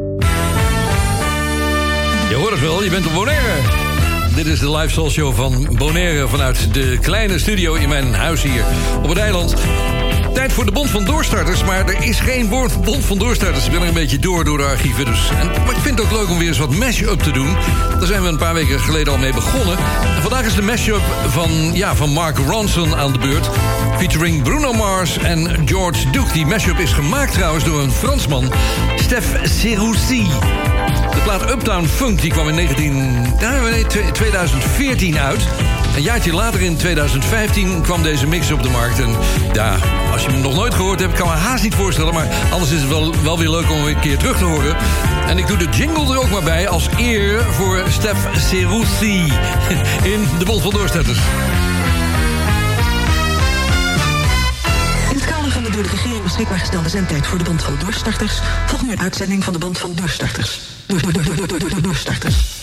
Je hoort het wel, je bent op Bonaire. Dit is de live soul show van Bonaire vanuit de kleine studio in mijn huis hier op het eiland. Tijd voor de Bond van Doorstarters, maar er is geen woord Bond van Doorstarters. Ik ben er een beetje door door de archieven. Dus. En, maar ik vind het ook leuk om weer eens wat mash-up te doen. Daar zijn we een paar weken geleden al mee begonnen. En vandaag is de mash-up van, ja, van Mark Ronson aan de beurt. Featuring Bruno Mars en George Duke. Die mash-up is gemaakt trouwens door een Fransman, Steph Seroussi. De plaat Uptown Funk die kwam in 19, ja, nee, 2014 uit. Een jaartje later, in 2015, kwam deze mix op de markt. En ja, als je hem nog nooit gehoord hebt, kan me haast niet voorstellen. Maar anders is het wel, wel weer leuk om hem een keer terug te horen. En ik doe de jingle er ook maar bij als eer voor Steph Seroussi [LAUGHS] in de Bond van Doorstetters. Door de regering beschikbaar gestelde zendtijd voor de Bond van Doorstarters... volgt nu een uitzending van de Bond van Doorstarters. Door,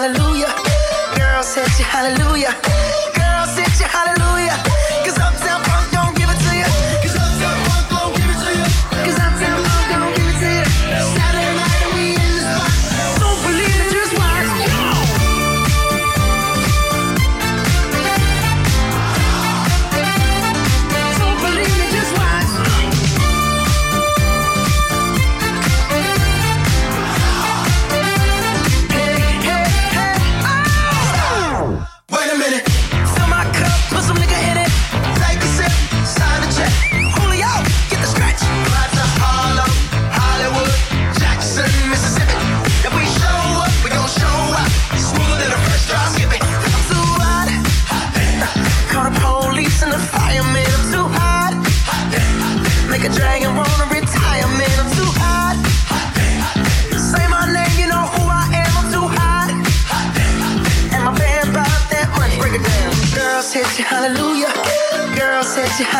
hallelujah. Girls hit you, hallelujah. Girls hit you, hallelujah.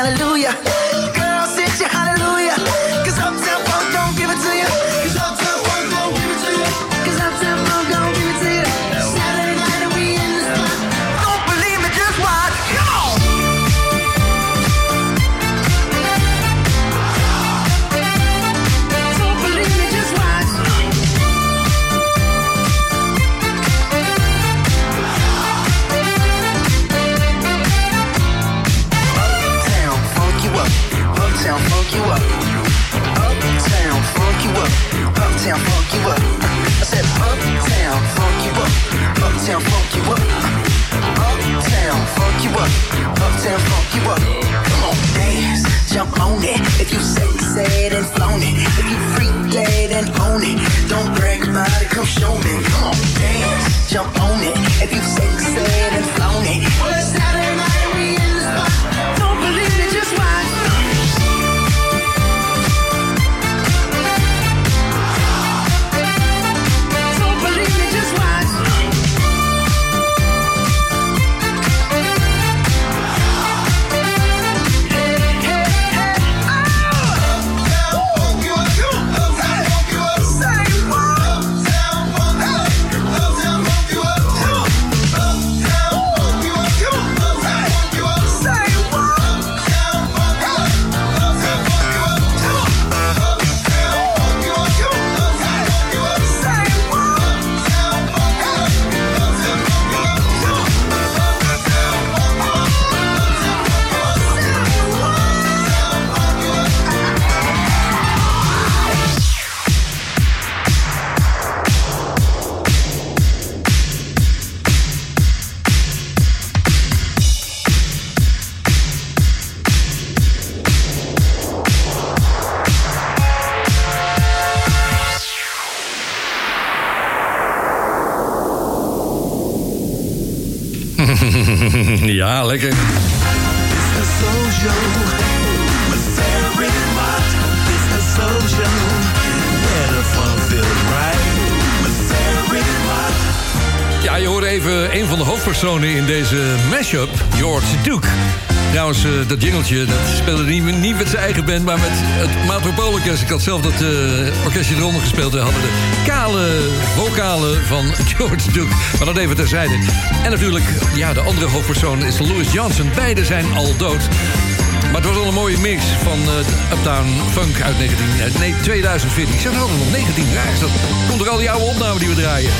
Hallelujah. Come on, dance, jump on it. If you sexed and flown it. If you freak dead and own it. Don't brag about it, come show me. Come on, dance, jump on it. If you and flown it. And believe it, hoofdpersonen in deze mashup, George Duke. Trouwens, eh, dat jingeltje, dat speelde niet, met zijn eigen band... maar met het Metropoolorkest. Ik had zelf dat eh, orkestje eronder gespeeld... en hadden de kale vocalen van [LAUGHS] George Duke. Maar dat even terzijde. En natuurlijk, ja, de andere hoofdpersoon is Louis Johnson. Beiden zijn al dood. Maar het was wel een mooie mix van eh, Uptown Funk uit 19, eh, nee, 2014. Ik zeg nou nog 19 jaar. Dat komt er al die oude opname die we draaien.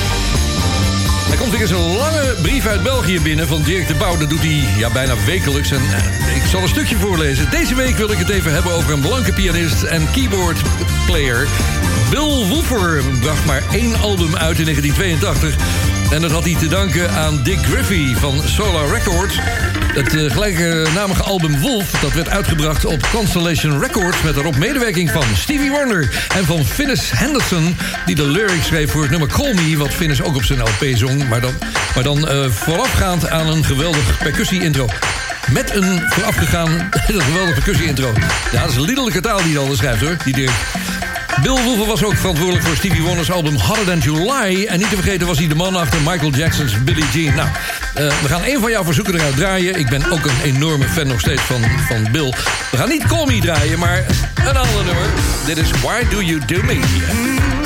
Er komt weer eens een lange brief uit België binnen van Dirk de Pauw. Dat doet hij ja, bijna wekelijks. En eh, ik zal een stukje voorlezen. Deze week wil ik het even hebben over een blanke pianist en keyboardplayer. Bill Woofer bracht maar één album uit in 1982. En dat had hij te danken aan Dick Griffey van Solar Records. Het uh, gelijknamige album Wolf dat werd uitgebracht op Constellation Records... met daarop medewerking van Stevie Wonder en van Finnis Henderson... die de lyrics schreef voor het nummer Call Me... wat Finnis ook op zijn LP zong, maar dan, maar dan uh, voorafgaand aan een geweldige percussie-intro. Met een voorafgegaan [LAUGHS] een geweldige percussie-intro. Ja, dat is een liederlijke taal die hij al schrijft, hoor, die Dirk. Bill Wolfer was ook verantwoordelijk voor Stevie Wonder's album Hotter Than July. En niet te vergeten was hij de man achter Michael Jackson's Billie Jean. Nou, uh, we gaan een van jouw verzoeken eruit draaien. Ik ben ook een enorme fan nog steeds van, van Bill. We gaan niet Call Me draaien, maar een ander nummer. Dit is Why Do You Do Me?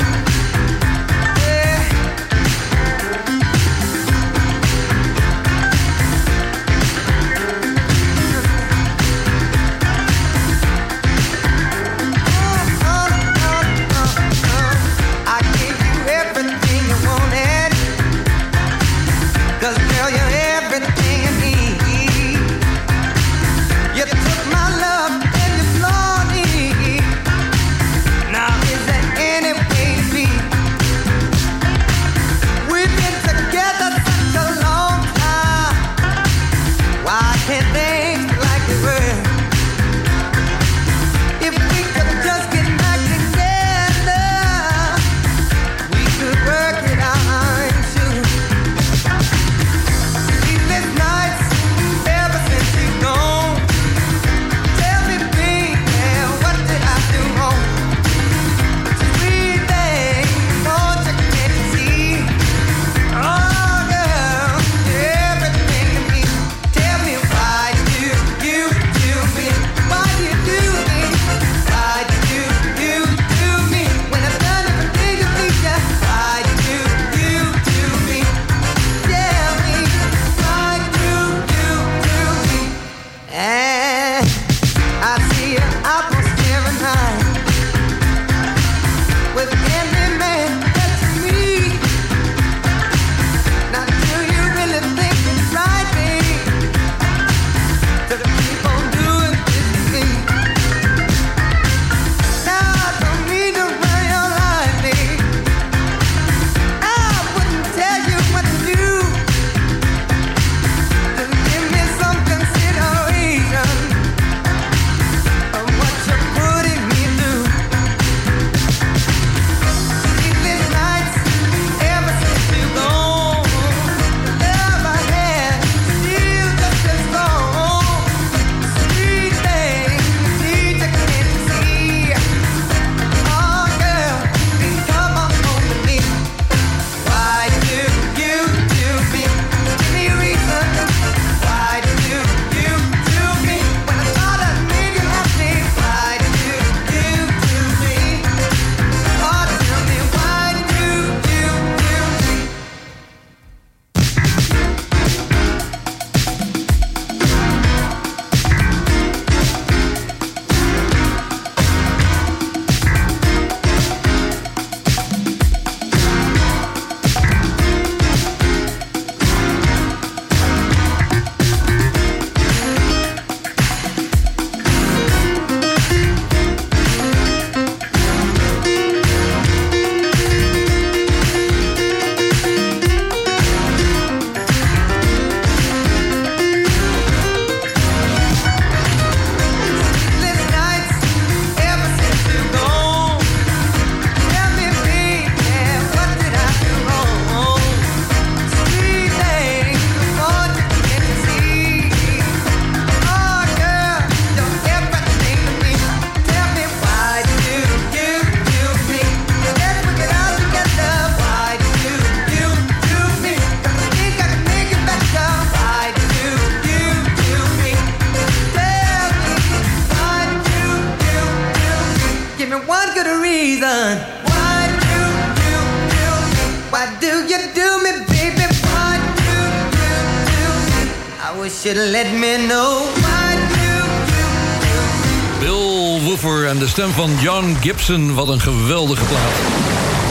Stem van John Gibson. Wat een geweldige plaat.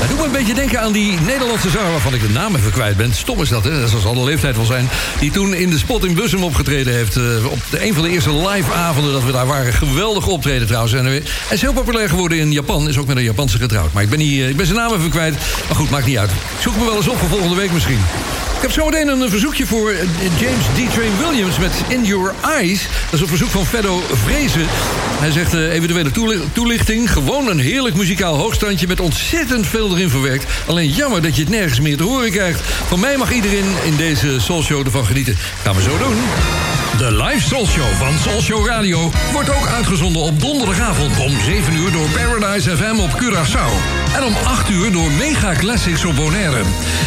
Het doet me een beetje denken aan die Nederlandse zanger... waarvan ik de naam even kwijt ben. Stom is dat, hè? Dat zal de leeftijd wel zijn. Die toen in de spot in Bussum opgetreden heeft. eh, op de, een van de eerste live avonden dat we daar waren. Geweldig optreden trouwens. En hij is heel populair geworden in Japan. Is ook met een Japanse getrouwd. Maar ik ben, niet, eh, ik ben zijn naam even kwijt. Maar goed, maakt niet uit. Zoek me wel eens op voor volgende week misschien. Ik heb zometeen een verzoekje voor eh, James D. Train Williams met In Your Eyes. Dat is een verzoek van Feddo Vrezen. Hij zegt eh, eventuele toeli- toelichting. Gewoon een heerlijk muzikaal hoogstandje met ontzettend veel erin verwerkt. Alleen jammer dat je het nergens meer te horen krijgt. Van mij mag iedereen in deze Soul Show ervan genieten. Gaan we zo doen. De live Soul Show van Soul Show Radio wordt ook uitgezonden op donderdagavond om 7 uur door Paradise FM op Curaçao. En om 8 uur door Mega Classics op Bonaire.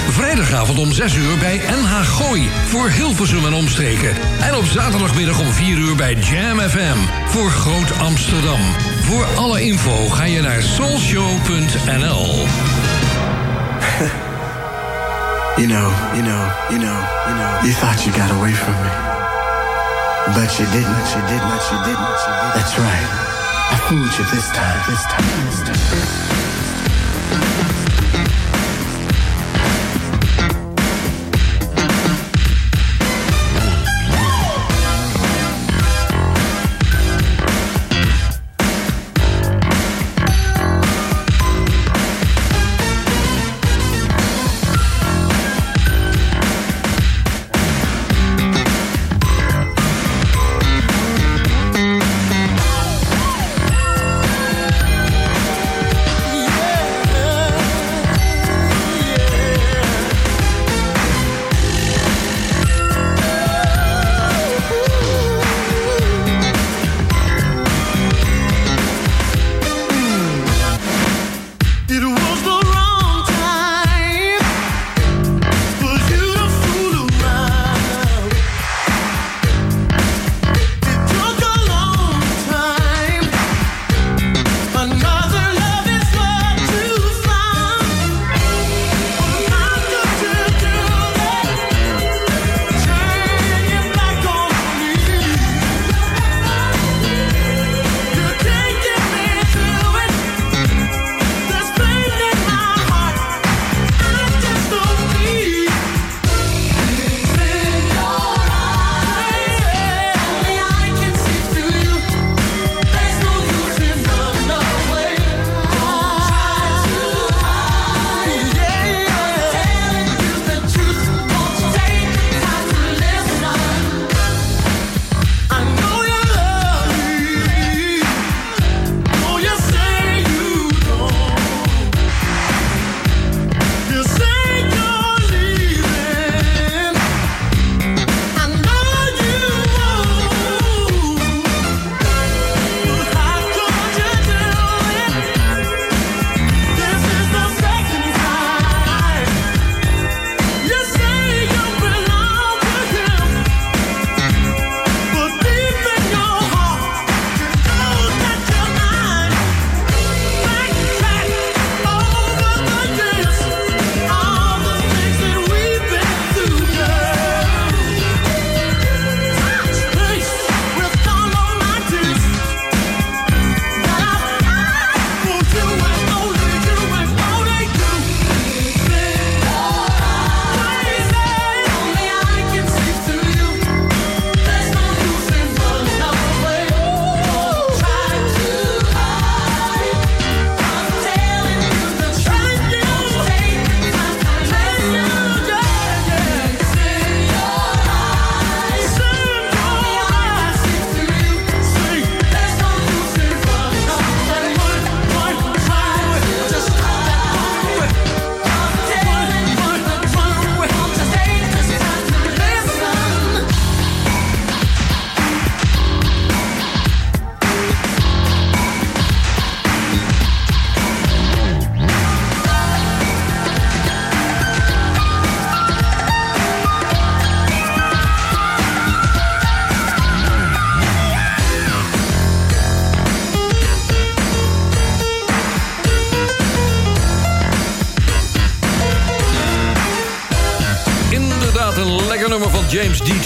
Vrijdagavond om 6 uur bij NH Gooi voor Hilversum en omstreken. En op zaterdagmiddag om 4 uur bij Jam FM voor Groot Amsterdam. Voor alle info ga je naar soulshow.nl. You [LAUGHS] know, you know, you know, you know. You thought you got away from me. But you didn't, you didn't, you didn't, you didn't. That's right. I fooled you this time, this time, this time.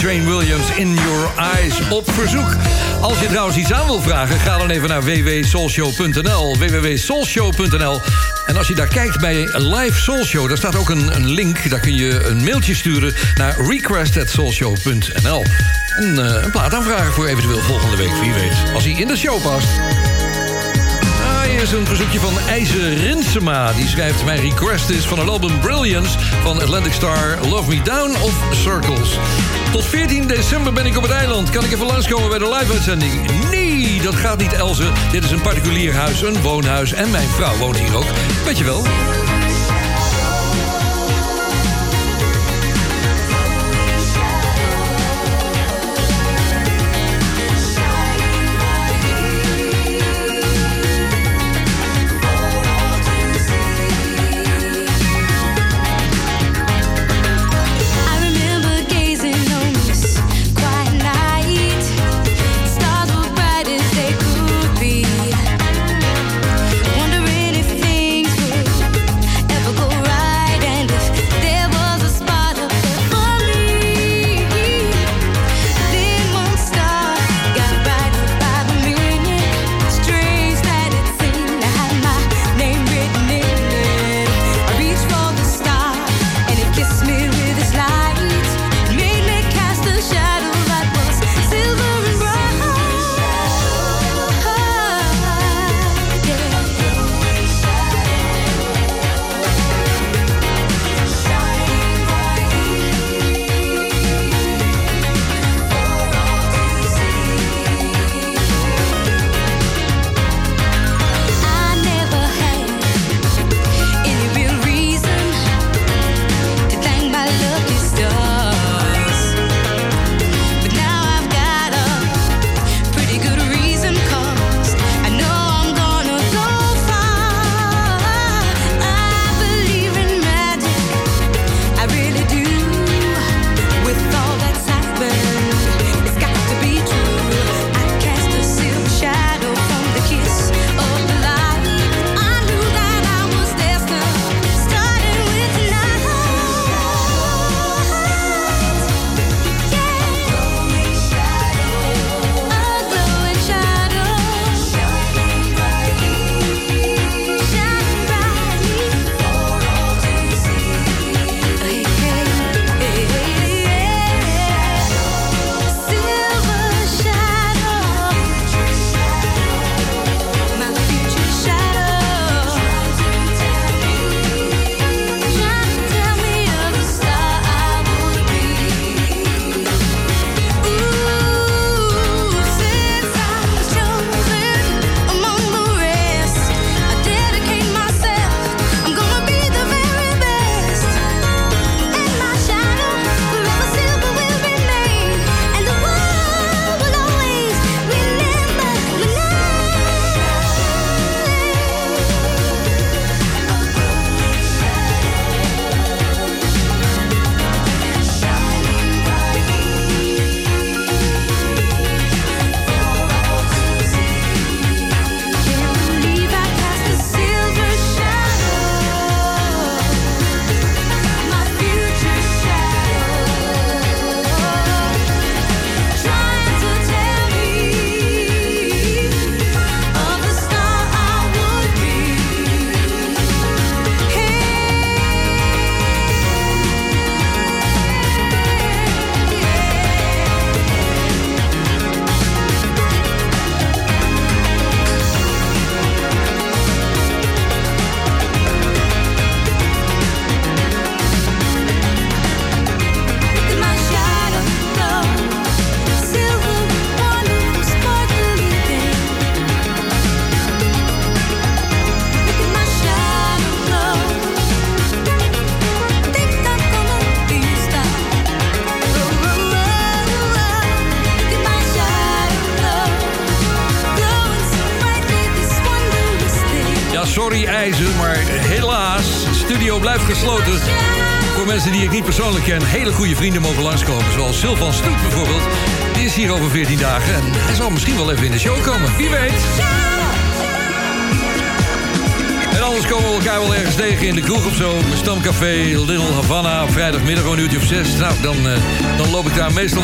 Train Williams, In Your Eyes, op verzoek. Als je trouwens iets aan wil vragen, ga dan even naar www.soulshow.nl. www.soulshow.nl en als je daar kijkt bij Live Soul Show, daar staat ook een, link. Daar kun je een mailtje sturen naar request.soulshow.nl. En eh, een plaat aanvragen voor eventueel volgende week, wie weet. Als hij in de show past. Ah, hier is een verzoekje van IJzer Rinsema. Die schrijft, mijn request is van het album Brilliance... van Atlantic Star, Love Me Down of Circles. Tot 14 december ben ik op het eiland. Kan ik even langskomen bij de live-uitzending? Nee, dat gaat niet, Elze. Dit is een particulier huis, een woonhuis. En mijn vrouw woont hier ook. Weet je wel.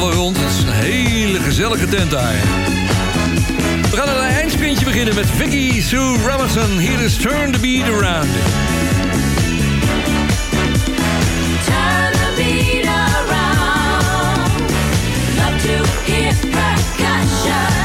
mooi rond. Het is een hele gezellige tent daar. We gaan een eindsprintje beginnen met Vicky Sue Robinson. Hier is Turn the Beat Around. Around. Love to percussion.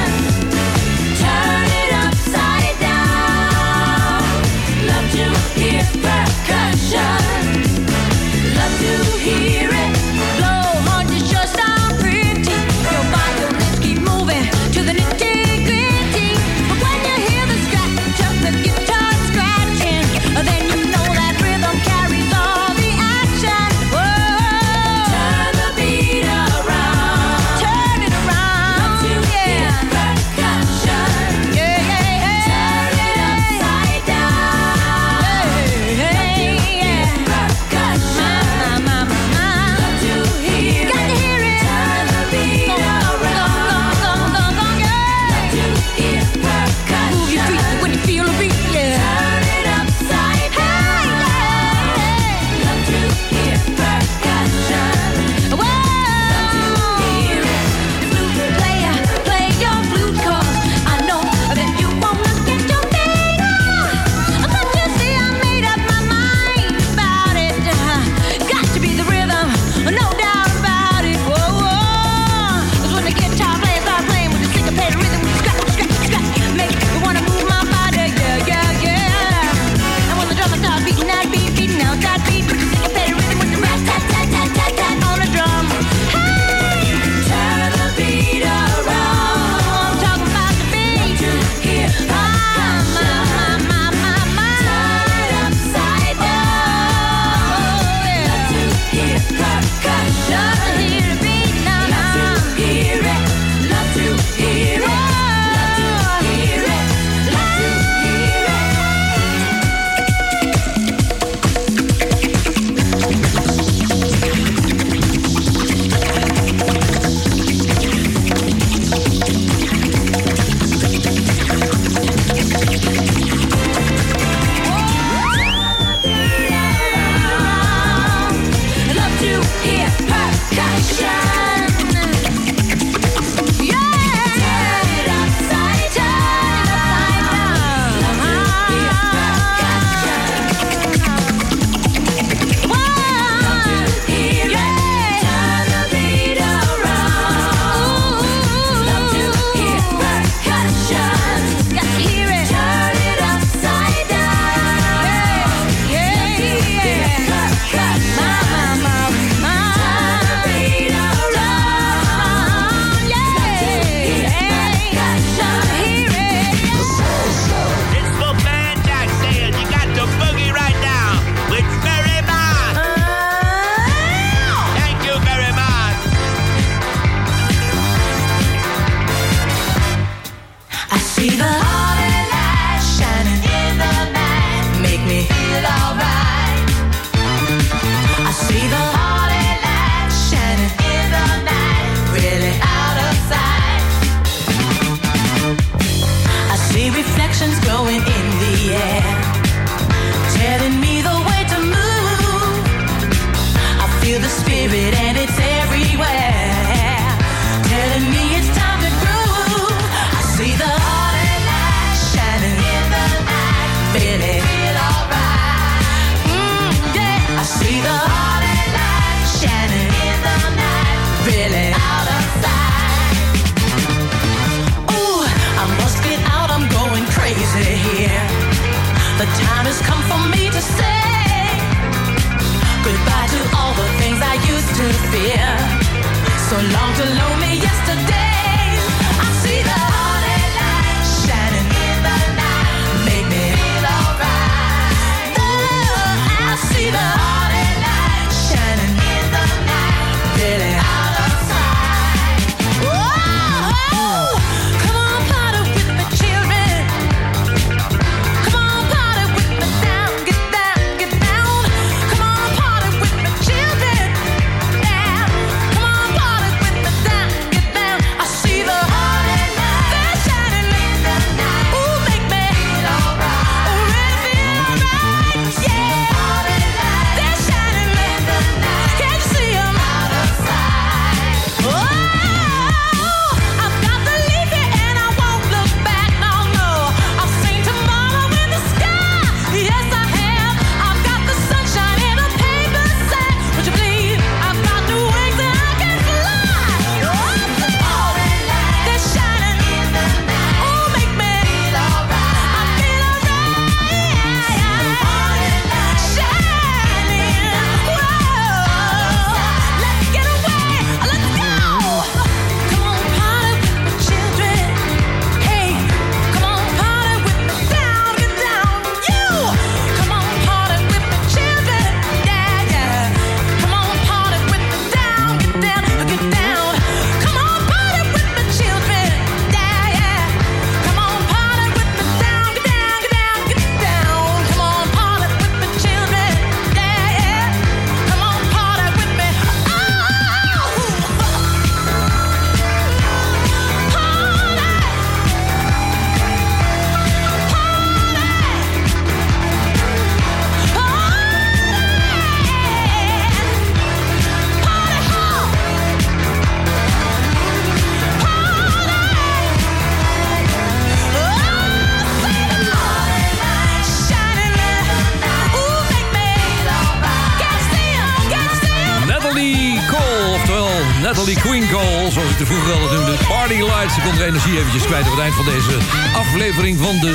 Eventjes kwijt op het eind van deze aflevering van de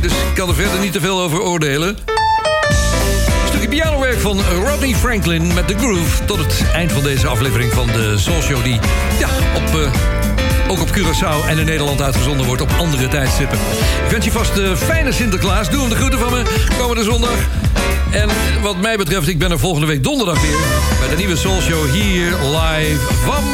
dus ik kan er verder niet te veel over oordelen. Een stukje pianowerk van Rodney Franklin met The Groove... tot het eind van deze aflevering van de Soul Show... die ja, op, eh, ook op Curaçao en in Nederland uitgezonden wordt... op andere tijdstippen. Ik wens je vast een fijne Sinterklaas. Doe hem de groeten van me komende zondag. En wat mij betreft, ik ben er volgende week donderdag weer... bij de nieuwe Soul Show hier live van